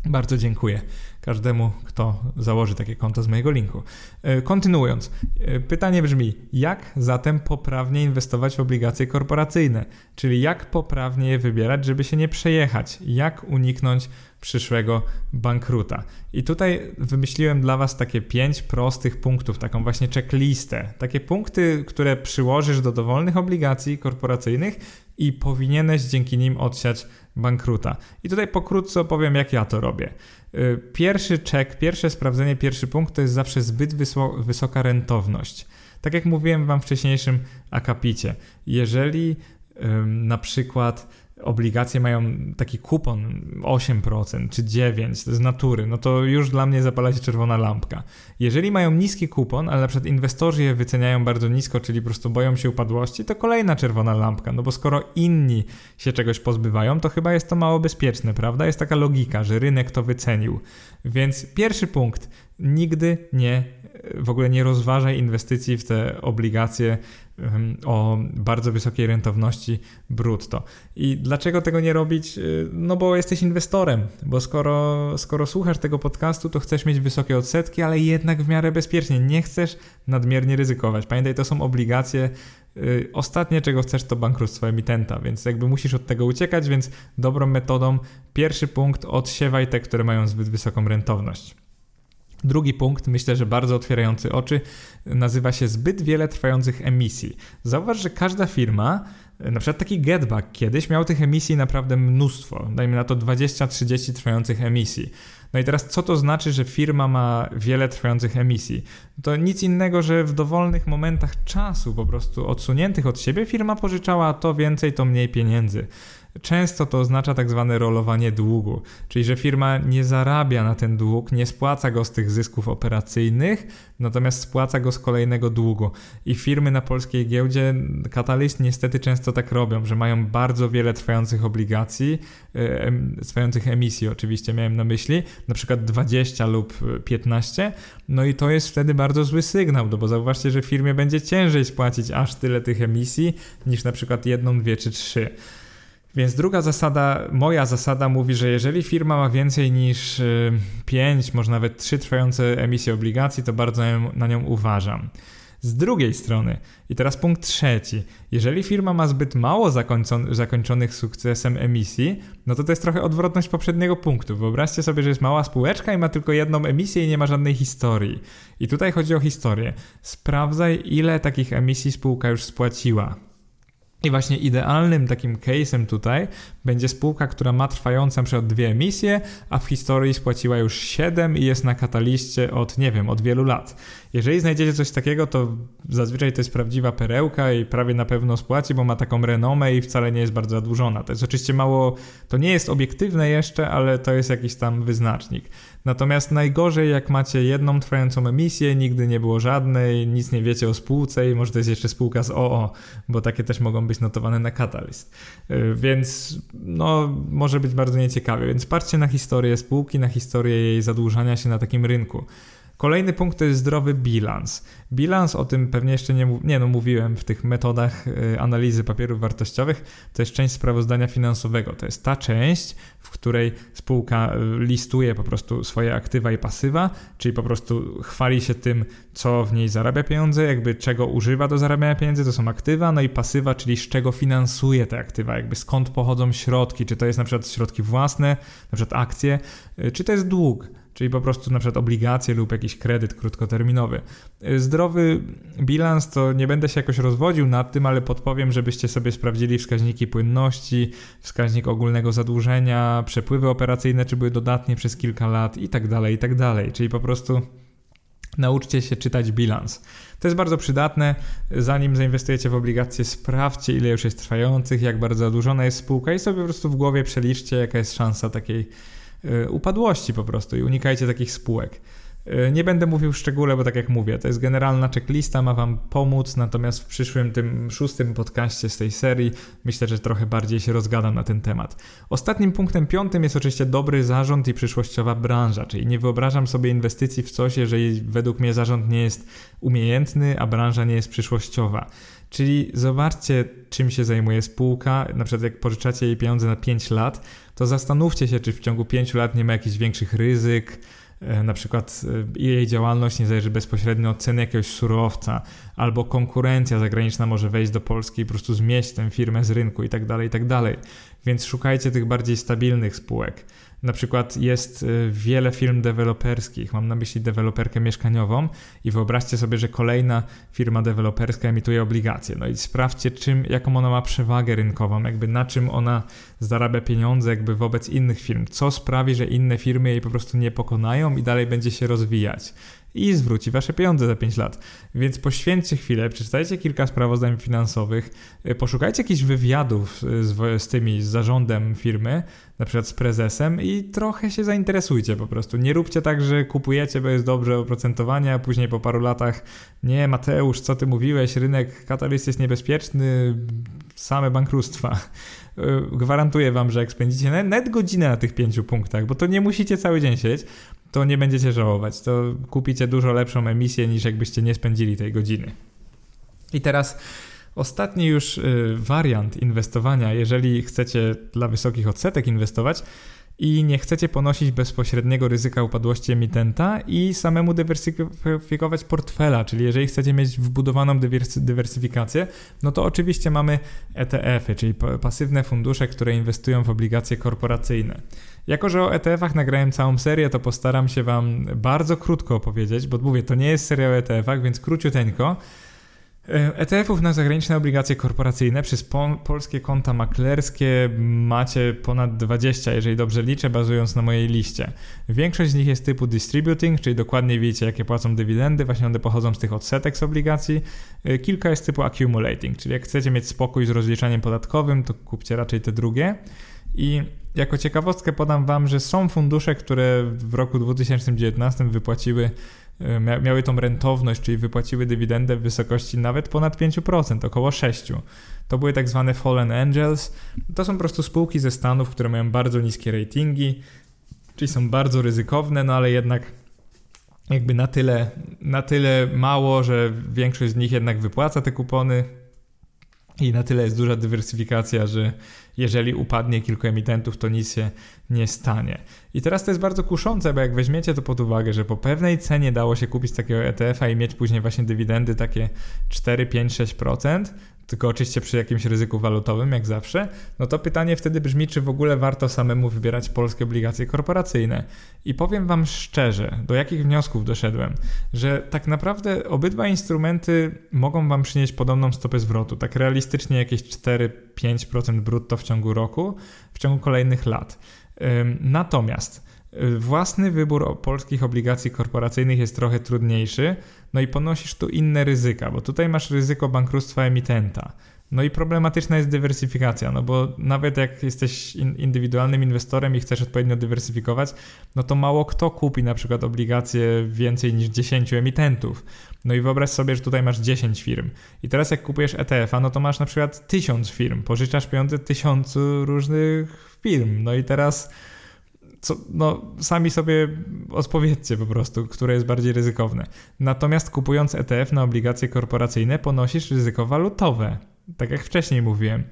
Bardzo dziękuję każdemu, kto założy takie konto z mojego linku. E, kontynuując, e, pytanie brzmi: jak zatem poprawnie inwestować w obligacje korporacyjne? Czyli jak poprawnie je wybierać, żeby się nie przejechać? Jak uniknąć przyszłego bankruta? I tutaj wymyśliłem dla Was takie pięć prostych punktów, taką właśnie checklistę. Takie punkty, które przyłożysz do dowolnych obligacji korporacyjnych i powinieneś dzięki nim odsiać bankruta. I tutaj pokrótce opowiem, jak ja to robię. Y, pierwszy czek, pierwsze sprawdzenie, pierwszy punkt to jest zawsze zbyt wysoka rentowność. Tak jak mówiłem Wam w wcześniejszym akapicie, jeżeli ym, na przykład obligacje mają taki kupon 8% czy 9% z natury, no to już dla mnie zapala się czerwona lampka. Jeżeli mają niski kupon, ale na przykład inwestorzy je wyceniają bardzo nisko, czyli po prostu boją się upadłości, to kolejna czerwona lampka, no bo skoro inni się czegoś pozbywają, to chyba jest to mało bezpieczne, prawda? Jest taka logika, że rynek to wycenił. Więc pierwszy punkt, nigdy nie, w ogóle nie rozważaj inwestycji w te obligacje o bardzo wysokiej rentowności brutto. I dlaczego tego nie robić? Y, no bo jesteś inwestorem, bo skoro, skoro słuchasz tego podcastu, to chcesz mieć wysokie odsetki, ale jednak w miarę bezpiecznie. Nie chcesz nadmiernie ryzykować. Pamiętaj, to są obligacje. Y, ostatnie, czego chcesz, to bankructwo emitenta, więc jakby musisz od tego uciekać, więc dobrą metodą, pierwszy punkt, odsiewaj te, które mają zbyt wysoką rentowność. Drugi punkt, myślę, że bardzo otwierający oczy, nazywa się zbyt wiele trwających emisji. Zauważ, że każda firma, na przykład taki Getback kiedyś miał tych emisji naprawdę mnóstwo, dajmy na to 20-30 trwających emisji. No i teraz co to znaczy, że firma ma wiele trwających emisji? To nic innego, że w dowolnych momentach czasu, po prostu odsuniętych od siebie, firma pożyczała to więcej, to mniej pieniędzy. Często to oznacza tak zwane rolowanie długu, czyli że firma nie zarabia na ten dług, nie spłaca go z tych zysków operacyjnych, natomiast spłaca go z kolejnego długu. I firmy na polskiej giełdzie, Catalyst niestety często tak robią, że mają bardzo wiele trwających obligacji, trwających emisji oczywiście miałem na myśli, na przykład 20 lub 15, no i to jest wtedy bardzo zły sygnał, no bo zauważcie, że firmie będzie ciężej spłacić aż tyle tych emisji niż na przykład jedną, dwie czy trzy. Więc druga zasada, moja zasada mówi, że jeżeli firma ma więcej niż 5, y, może nawet 3 trwające emisje obligacji, to bardzo na nią uważam. Z drugiej strony, i teraz punkt trzeci, jeżeli firma ma zbyt mało zakończonych sukcesem emisji, no to to jest trochę odwrotność poprzedniego punktu. Wyobraźcie sobie, że jest mała spółeczka i ma tylko jedną emisję i nie ma żadnej historii. I tutaj chodzi o historię. Sprawdzaj, ile takich emisji spółka już spłaciła. I właśnie idealnym takim case'em tutaj będzie spółka, która ma trwające przykład dwie emisje, a w historii spłaciła już 7 i jest na kataliście od, nie wiem, od wielu lat. Jeżeli znajdziecie coś takiego, to zazwyczaj to jest prawdziwa perełka i prawie na pewno spłaci, bo ma taką renomę i wcale nie jest bardzo zadłużona. To jest oczywiście mało, to nie jest obiektywne jeszcze, ale to jest jakiś tam wyznacznik. Natomiast najgorzej, jak macie jedną trwającą emisję, nigdy nie było żadnej, nic nie wiecie o spółce i może to jest jeszcze spółka z OO, bo takie też mogą być notowane na Catalyst. Y, więc no, może być bardzo nieciekawie. Więc patrzcie na historię spółki, na historię jej zadłużania się na takim rynku. Kolejny punkt to jest zdrowy bilans. Bilans, o tym pewnie jeszcze nie, nie no, mówiłem w tych metodach y, analizy papierów wartościowych, to jest część sprawozdania finansowego. To jest ta część, w której spółka y, listuje po prostu swoje aktywa i pasywa, czyli po prostu chwali się tym, co w niej zarabia pieniądze, jakby czego używa do zarabiania pieniędzy, to są aktywa, no i pasywa, czyli z czego finansuje te aktywa, jakby skąd pochodzą środki, czy to jest na przykład środki własne, na przykład akcje, y, czy to jest dług czyli po prostu na przykład obligacje lub jakiś kredyt krótkoterminowy. Zdrowy bilans to nie będę się jakoś rozwodził nad tym, ale podpowiem, żebyście sobie sprawdzili wskaźniki płynności, wskaźnik ogólnego zadłużenia, przepływy operacyjne, czy były dodatnie przez kilka lat i tak dalej, i tak dalej. Czyli po prostu nauczcie się czytać bilans. To jest bardzo przydatne. Zanim zainwestujecie w obligacje, sprawdźcie, ile już jest trwających, jak bardzo zadłużona jest spółka i sobie po prostu w głowie przeliczcie, jaka jest szansa takiej Y, upadłości po prostu i unikajcie takich spółek. Y, nie będę mówił w szczególe, bo tak jak mówię, to jest generalna checklista, ma Wam pomóc, natomiast w przyszłym, tym szóstym podcaście z tej serii myślę, że trochę bardziej się rozgadam na ten temat. Ostatnim punktem piątym jest oczywiście dobry zarząd i przyszłościowa branża, czyli nie wyobrażam sobie inwestycji w coś, jeżeli według mnie zarząd nie jest umiejętny, a branża nie jest przyszłościowa. Czyli zobaczcie, czym się zajmuje spółka, na przykład jak pożyczacie jej pieniądze na 5 lat, to zastanówcie się, czy w ciągu 5 lat nie ma jakichś większych ryzyk, e, na przykład e, jej działalność nie zależy bezpośrednio od ceny jakiegoś surowca, albo konkurencja zagraniczna może wejść do Polski i po prostu zmieść tę firmę z rynku i tak dalej, i tak. Więc szukajcie tych bardziej stabilnych spółek. Na przykład jest y, wiele firm deweloperskich, mam na myśli deweloperkę mieszkaniową i wyobraźcie sobie, że kolejna firma deweloperska emituje obligacje. No i sprawdźcie, czym, jaką ona ma przewagę rynkową, jakby na czym ona zarabia pieniądze jakby wobec innych firm. Co sprawi, że inne firmy jej po prostu nie pokonają i dalej będzie się rozwijać i zwróci wasze pieniądze za 5 lat. Więc poświęćcie chwilę, przeczytajcie kilka sprawozdań finansowych, y, poszukajcie jakichś wywiadów y, z, z tymi, z zarządem firmy, na przykład z prezesem i trochę się zainteresujcie po prostu. Nie róbcie tak, że kupujecie, bo jest dobrze oprocentowanie, a później po paru latach nie, Mateusz, co ty mówiłeś, rynek katalyst jest niebezpieczny, same bankructwa. Y, gwarantuję wam, że jak spędzicie nawet godzinę na tych pięciu punktach, bo to nie musicie cały dzień siedzieć, to nie będziecie żałować. To kupicie dużo lepszą emisję niż jakbyście nie spędzili tej godziny. I teraz ostatni już y, wariant inwestowania, jeżeli chcecie dla wysokich odsetek inwestować, i nie chcecie ponosić bezpośredniego ryzyka upadłości emitenta i samemu dywersyfikować portfela, czyli jeżeli chcecie mieć wbudowaną dywersyfikację, no to oczywiście mamy ETF-y, czyli pasywne fundusze, które inwestują w obligacje korporacyjne. Jako, że o ETF-ach nagrałem całą serię, to postaram się Wam bardzo krótko opowiedzieć, bo mówię, to nie jest seria o ETF-ach, więc króciuteńko. ETF-ów na zagraniczne obligacje korporacyjne przez po polskie konta maklerskie macie ponad 20, jeżeli dobrze liczę, bazując na mojej liście. Większość z nich jest typu distributing, czyli dokładnie wiecie, jakie płacą dywidendy, właśnie one pochodzą z tych odsetek z obligacji. E, kilka jest typu accumulating, czyli jak chcecie mieć spokój z rozliczaniem podatkowym, to kupcie raczej te drugie. I jako ciekawostkę podam Wam, że są fundusze, które w roku 2019 wypłaciły E, miały tą rentowność, czyli wypłaciły dywidendę w wysokości nawet ponad 5%, około 6%. To były tak zwane Fallen Angels. To są po prostu spółki ze Stanów, które mają bardzo niskie ratingi, czyli są bardzo ryzykowne, no ale jednak jakby na tyle, na tyle mało, że większość z nich jednak wypłaca te kupony i na tyle jest duża dywersyfikacja, że jeżeli upadnie kilku emitentów, to nic się nie stanie. I teraz to jest bardzo kuszące, bo jak weźmiecie to pod uwagę, że po pewnej cenie dało się kupić takiego ETF-a i mieć później właśnie dywidendy takie 4, 5, 6%, tylko oczywiście przy jakimś ryzyku walutowym, jak zawsze, no to pytanie wtedy brzmi, czy w ogóle warto samemu wybierać polskie obligacje korporacyjne. I powiem Wam szczerze, do jakich wniosków doszedłem, że tak naprawdę obydwa instrumenty mogą Wam przynieść podobną stopę zwrotu, tak realistycznie jakieś 4-5% brutto w ciągu roku, w ciągu kolejnych lat. Natomiast y, własny wybór polskich obligacji korporacyjnych jest trochę trudniejszy, no i ponosisz tu inne ryzyka, bo tutaj masz ryzyko bankructwa emitenta. No i problematyczna jest dywersyfikacja, no bo nawet jak jesteś indywidualnym inwestorem i chcesz odpowiednio dywersyfikować, no to mało kto kupi na przykład obligacje więcej niż 10 emitentów. No i wyobraź sobie, że tutaj masz 10 firm. I teraz jak kupujesz ETF-a, no to masz na przykład 1000 firm, pożyczasz pieniądze tysiącu różnych firm. No i teraz co, no, sami sobie odpowiedzcie po prostu, które jest bardziej ryzykowne. Natomiast kupując ETF na obligacje korporacyjne ponosisz ryzyko walutowe, tak jak wcześniej mówiłem.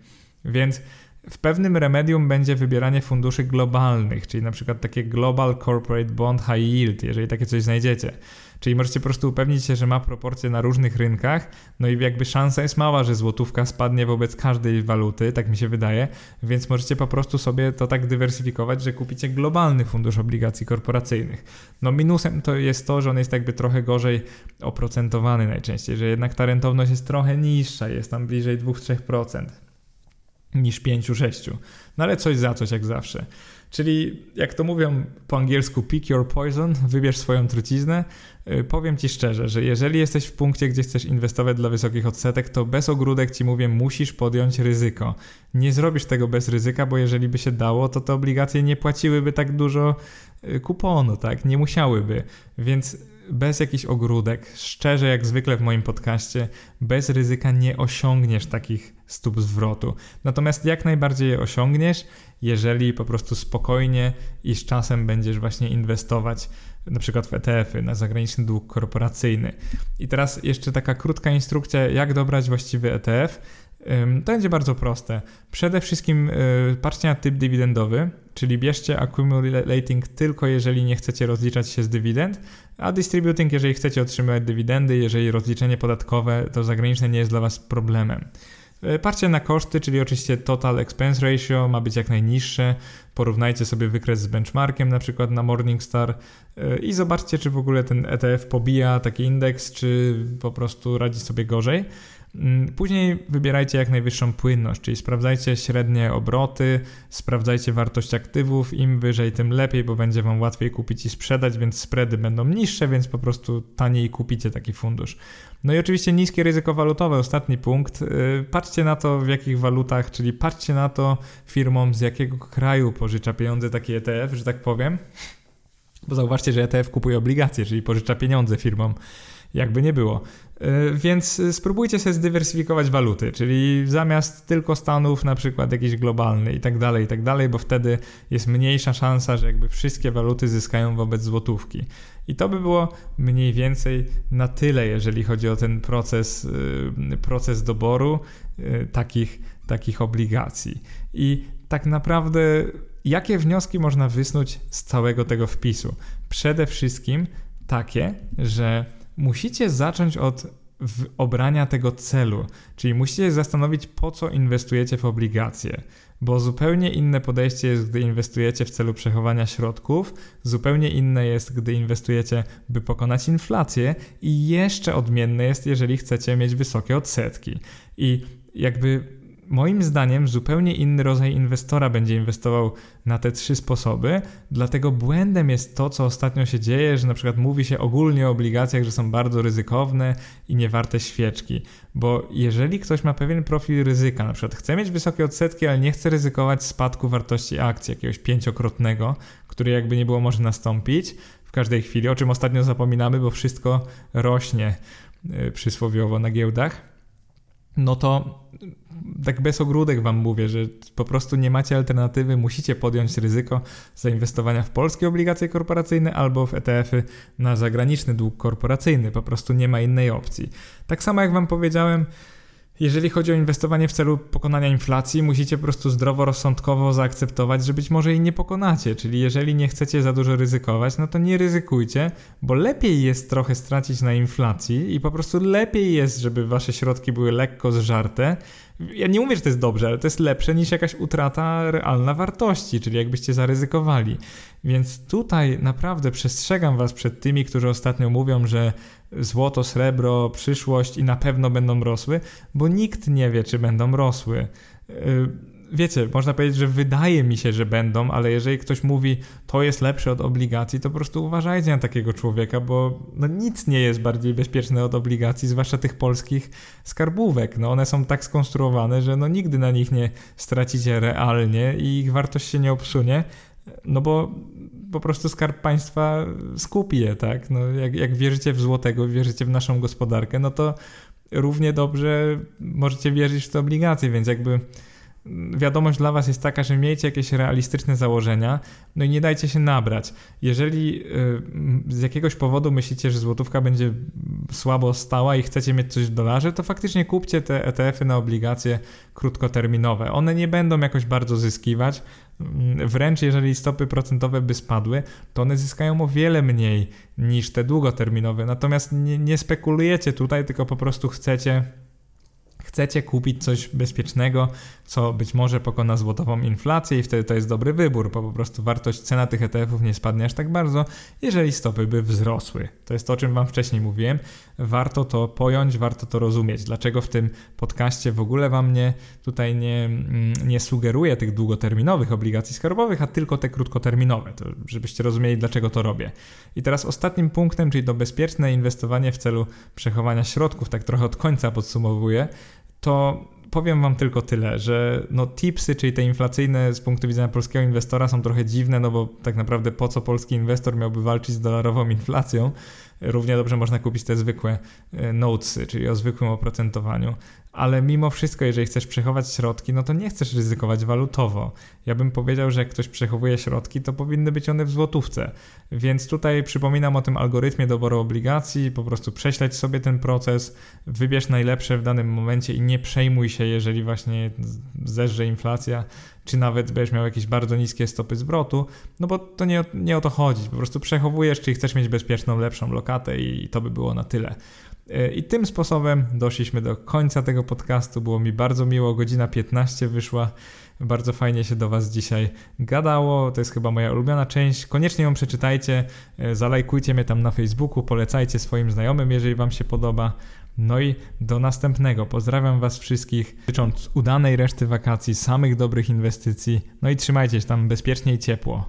Więc w pewnym remedium będzie wybieranie funduszy globalnych, czyli na przykład takie Global Corporate Bond High Yield, jeżeli takie coś znajdziecie. Czyli możecie po prostu upewnić się, że ma proporcje na różnych rynkach, no i jakby szansa jest mała, że złotówka spadnie wobec każdej waluty, tak mi się wydaje, więc możecie po prostu sobie to tak dywersyfikować, że kupicie globalny fundusz obligacji korporacyjnych. No minusem to jest to, że on jest jakby trochę gorzej oprocentowany najczęściej, że jednak ta rentowność jest trochę niższa, jest tam bliżej 2-3% niż 5-6. No ale coś za coś jak zawsze. Czyli jak to mówią po angielsku pick your poison, wybierz swoją truciznę. Y, powiem Ci szczerze, że jeżeli jesteś w punkcie, gdzie chcesz inwestować dla wysokich odsetek, to bez ogródek Ci mówię, musisz podjąć ryzyko. Nie zrobisz tego bez ryzyka, bo jeżeli by się dało, to te obligacje nie płaciłyby tak dużo y, kuponu, tak? Nie musiałyby. Więc bez jakichś ogródek, szczerze jak zwykle w moim podcaście, bez ryzyka nie osiągniesz takich stóp zwrotu. Natomiast jak najbardziej je osiągniesz, jeżeli po prostu spokojnie i z czasem będziesz właśnie inwestować na przykład w ETF-y, na zagraniczny dług korporacyjny. I teraz jeszcze taka krótka instrukcja, jak dobrać właściwy ETF. To będzie bardzo proste. Przede wszystkim y, patrzcie na typ dywidendowy, czyli bierzcie accumulating tylko jeżeli nie chcecie rozliczać się z dywidend, a distributing jeżeli chcecie otrzymywać dywidendy, jeżeli rozliczenie podatkowe to zagraniczne nie jest dla Was problemem. Y, patrzcie na koszty, czyli oczywiście total expense ratio ma być jak najniższe. Porównajcie sobie wykres z benchmarkiem, na przykład na Morningstar y, i zobaczcie, czy w ogóle ten ETF pobija taki indeks, czy po prostu radzi sobie gorzej. Mm, później wybierajcie jak najwyższą płynność, czyli sprawdzajcie średnie obroty, sprawdzajcie wartość aktywów, im wyżej tym lepiej, bo będzie Wam łatwiej kupić i sprzedać, więc spready będą niższe, więc po prostu taniej kupicie taki fundusz. No i oczywiście niskie ryzyko walutowe, ostatni punkt. Y, patrzcie na to w jakich walutach, czyli patrzcie na to firmom z jakiego kraju pożycza pieniądze taki ETF, że tak powiem. Bo zauważcie, że ETF kupuje obligacje, czyli pożycza pieniądze firmom jakby nie było. E, więc spróbujcie sobie zdywersyfikować waluty, czyli zamiast tylko Stanów, na przykład jakiś globalny i tak dalej, i tak dalej, bo wtedy jest mniejsza szansa, że jakby wszystkie waluty zyskają wobec złotówki. I to by było mniej więcej na tyle, jeżeli chodzi o ten proces, e, proces doboru e, takich, takich obligacji. I tak naprawdę, jakie wnioski można wysnuć z całego tego wpisu? Przede wszystkim takie, że musicie zacząć od obrania tego celu, czyli musicie zastanowić, po co inwestujecie w obligacje, bo zupełnie inne podejście jest, gdy inwestujecie w celu przechowania środków, zupełnie inne jest, gdy inwestujecie, by pokonać inflację, i jeszcze odmienne jest, jeżeli chcecie mieć wysokie odsetki. I jakby moim zdaniem zupełnie inny rodzaj inwestora będzie inwestował na te trzy sposoby, dlatego błędem jest to, co ostatnio się dzieje, że na przykład mówi się ogólnie o obligacjach, że są bardzo ryzykowne i nie warte świeczki, bo jeżeli ktoś ma pewien profil ryzyka, na przykład chce mieć wysokie odsetki, ale nie chce ryzykować spadku wartości akcji jakiegoś pięciokrotnego, który jakby nie było może nastąpić w każdej chwili, o czym ostatnio zapominamy, bo wszystko rośnie yy, przysłowiowo na giełdach, no to tak bez ogródek wam mówię, że po prostu nie macie alternatywy, musicie podjąć ryzyko zainwestowania w polskie obligacje korporacyjne albo w ETF-y na zagraniczny dług korporacyjny. Po prostu nie ma innej opcji. Tak samo jak wam powiedziałem, jeżeli chodzi o inwestowanie w celu pokonania inflacji, musicie po prostu zdroworozsądkowo zaakceptować, że być może jej nie pokonacie. Czyli jeżeli nie chcecie za dużo ryzykować, no to nie ryzykujcie, bo lepiej jest trochę stracić na inflacji i po prostu lepiej jest, żeby wasze środki były lekko zżarte. Ja nie mówię, że to jest dobrze, ale to jest lepsze niż jakaś utrata realna wartości, czyli jakbyście zaryzykowali. Więc tutaj naprawdę przestrzegam was przed tymi, którzy ostatnio mówią, że złoto, srebro, przyszłość i na pewno będą rosły, bo nikt nie wie, czy będą rosły. Y, wiecie, można powiedzieć, że wydaje mi się, że będą, ale jeżeli ktoś mówi, to jest lepsze od obligacji, to po prostu uważajcie na takiego człowieka, bo no, nic nie jest bardziej bezpieczne od obligacji, zwłaszcza tych polskich skarbówek. No, one są tak skonstruowane, że no, nigdy na nich nie stracicie realnie i ich wartość się nie obsunie, no bo po prostu skarb państwa skupi je, tak? No, jak, jak wierzycie w złotego, wierzycie w naszą gospodarkę, no to równie dobrze możecie wierzyć w te obligacje, więc jakby wiadomość dla Was jest taka, że miejcie jakieś realistyczne założenia, no i nie dajcie się nabrać. Jeżeli y, z jakiegoś powodu myślicie, że złotówka będzie słabo stała i chcecie mieć coś w dolarze, to faktycznie kupcie te ETF-y na obligacje krótkoterminowe. One nie będą jakoś bardzo zyskiwać, wręcz jeżeli stopy procentowe by spadły, to one zyskają o wiele mniej niż te długoterminowe. Natomiast nie, nie spekulujecie tutaj, tylko po prostu chcecie chcecie kupić coś bezpiecznego, co być może pokona złotową inflację i wtedy to jest dobry wybór, bo po prostu wartość, cena tych ETF-ów nie spadnie aż tak bardzo, jeżeli stopy by wzrosły. To jest to, o czym Wam wcześniej mówiłem. Warto to pojąć, warto to rozumieć. Dlaczego w tym podcaście w ogóle Wam nie, tutaj nie, mm, nie sugeruję tych długoterminowych obligacji skarbowych, a tylko te krótkoterminowe, to żebyście rozumieli, dlaczego to robię. I teraz ostatnim punktem, czyli to bezpieczne inwestowanie w celu przechowania środków, tak trochę od końca podsumowuję, to powiem wam tylko tyle, że no tipsy, czyli te inflacyjne z punktu widzenia polskiego inwestora są trochę dziwne, no bo tak naprawdę po co polski inwestor miałby walczyć z dolarową inflacją? Równie dobrze można kupić te zwykłe e, notesy, czyli o zwykłym oprocentowaniu ale mimo wszystko, jeżeli chcesz przechować środki, no to nie chcesz ryzykować walutowo. Ja bym powiedział, że jak ktoś przechowuje środki, to powinny być one w złotówce. Więc tutaj przypominam o tym algorytmie doboru obligacji, po prostu prześledź sobie ten proces, wybierz najlepsze w danym momencie i nie przejmuj się, jeżeli właśnie zerze inflacja, czy nawet będziesz miał jakieś bardzo niskie stopy zwrotu, no bo to nie, nie o to chodzi. Po prostu przechowujesz, czyli chcesz mieć bezpieczną, lepszą lokatę i to by było na tyle. E, I tym sposobem doszliśmy do końca tego podcastu. Było mi bardzo miło, godzina 15 wyszła. Bardzo fajnie się do Was dzisiaj gadało. To jest chyba moja ulubiona część. Koniecznie ją przeczytajcie, e, zalajkujcie mnie tam na Facebooku, polecajcie swoim znajomym, jeżeli Wam się podoba. No i do następnego. Pozdrawiam Was wszystkich, życząc udanej reszty wakacji, samych dobrych inwestycji. No i trzymajcie się tam bezpiecznie i ciepło.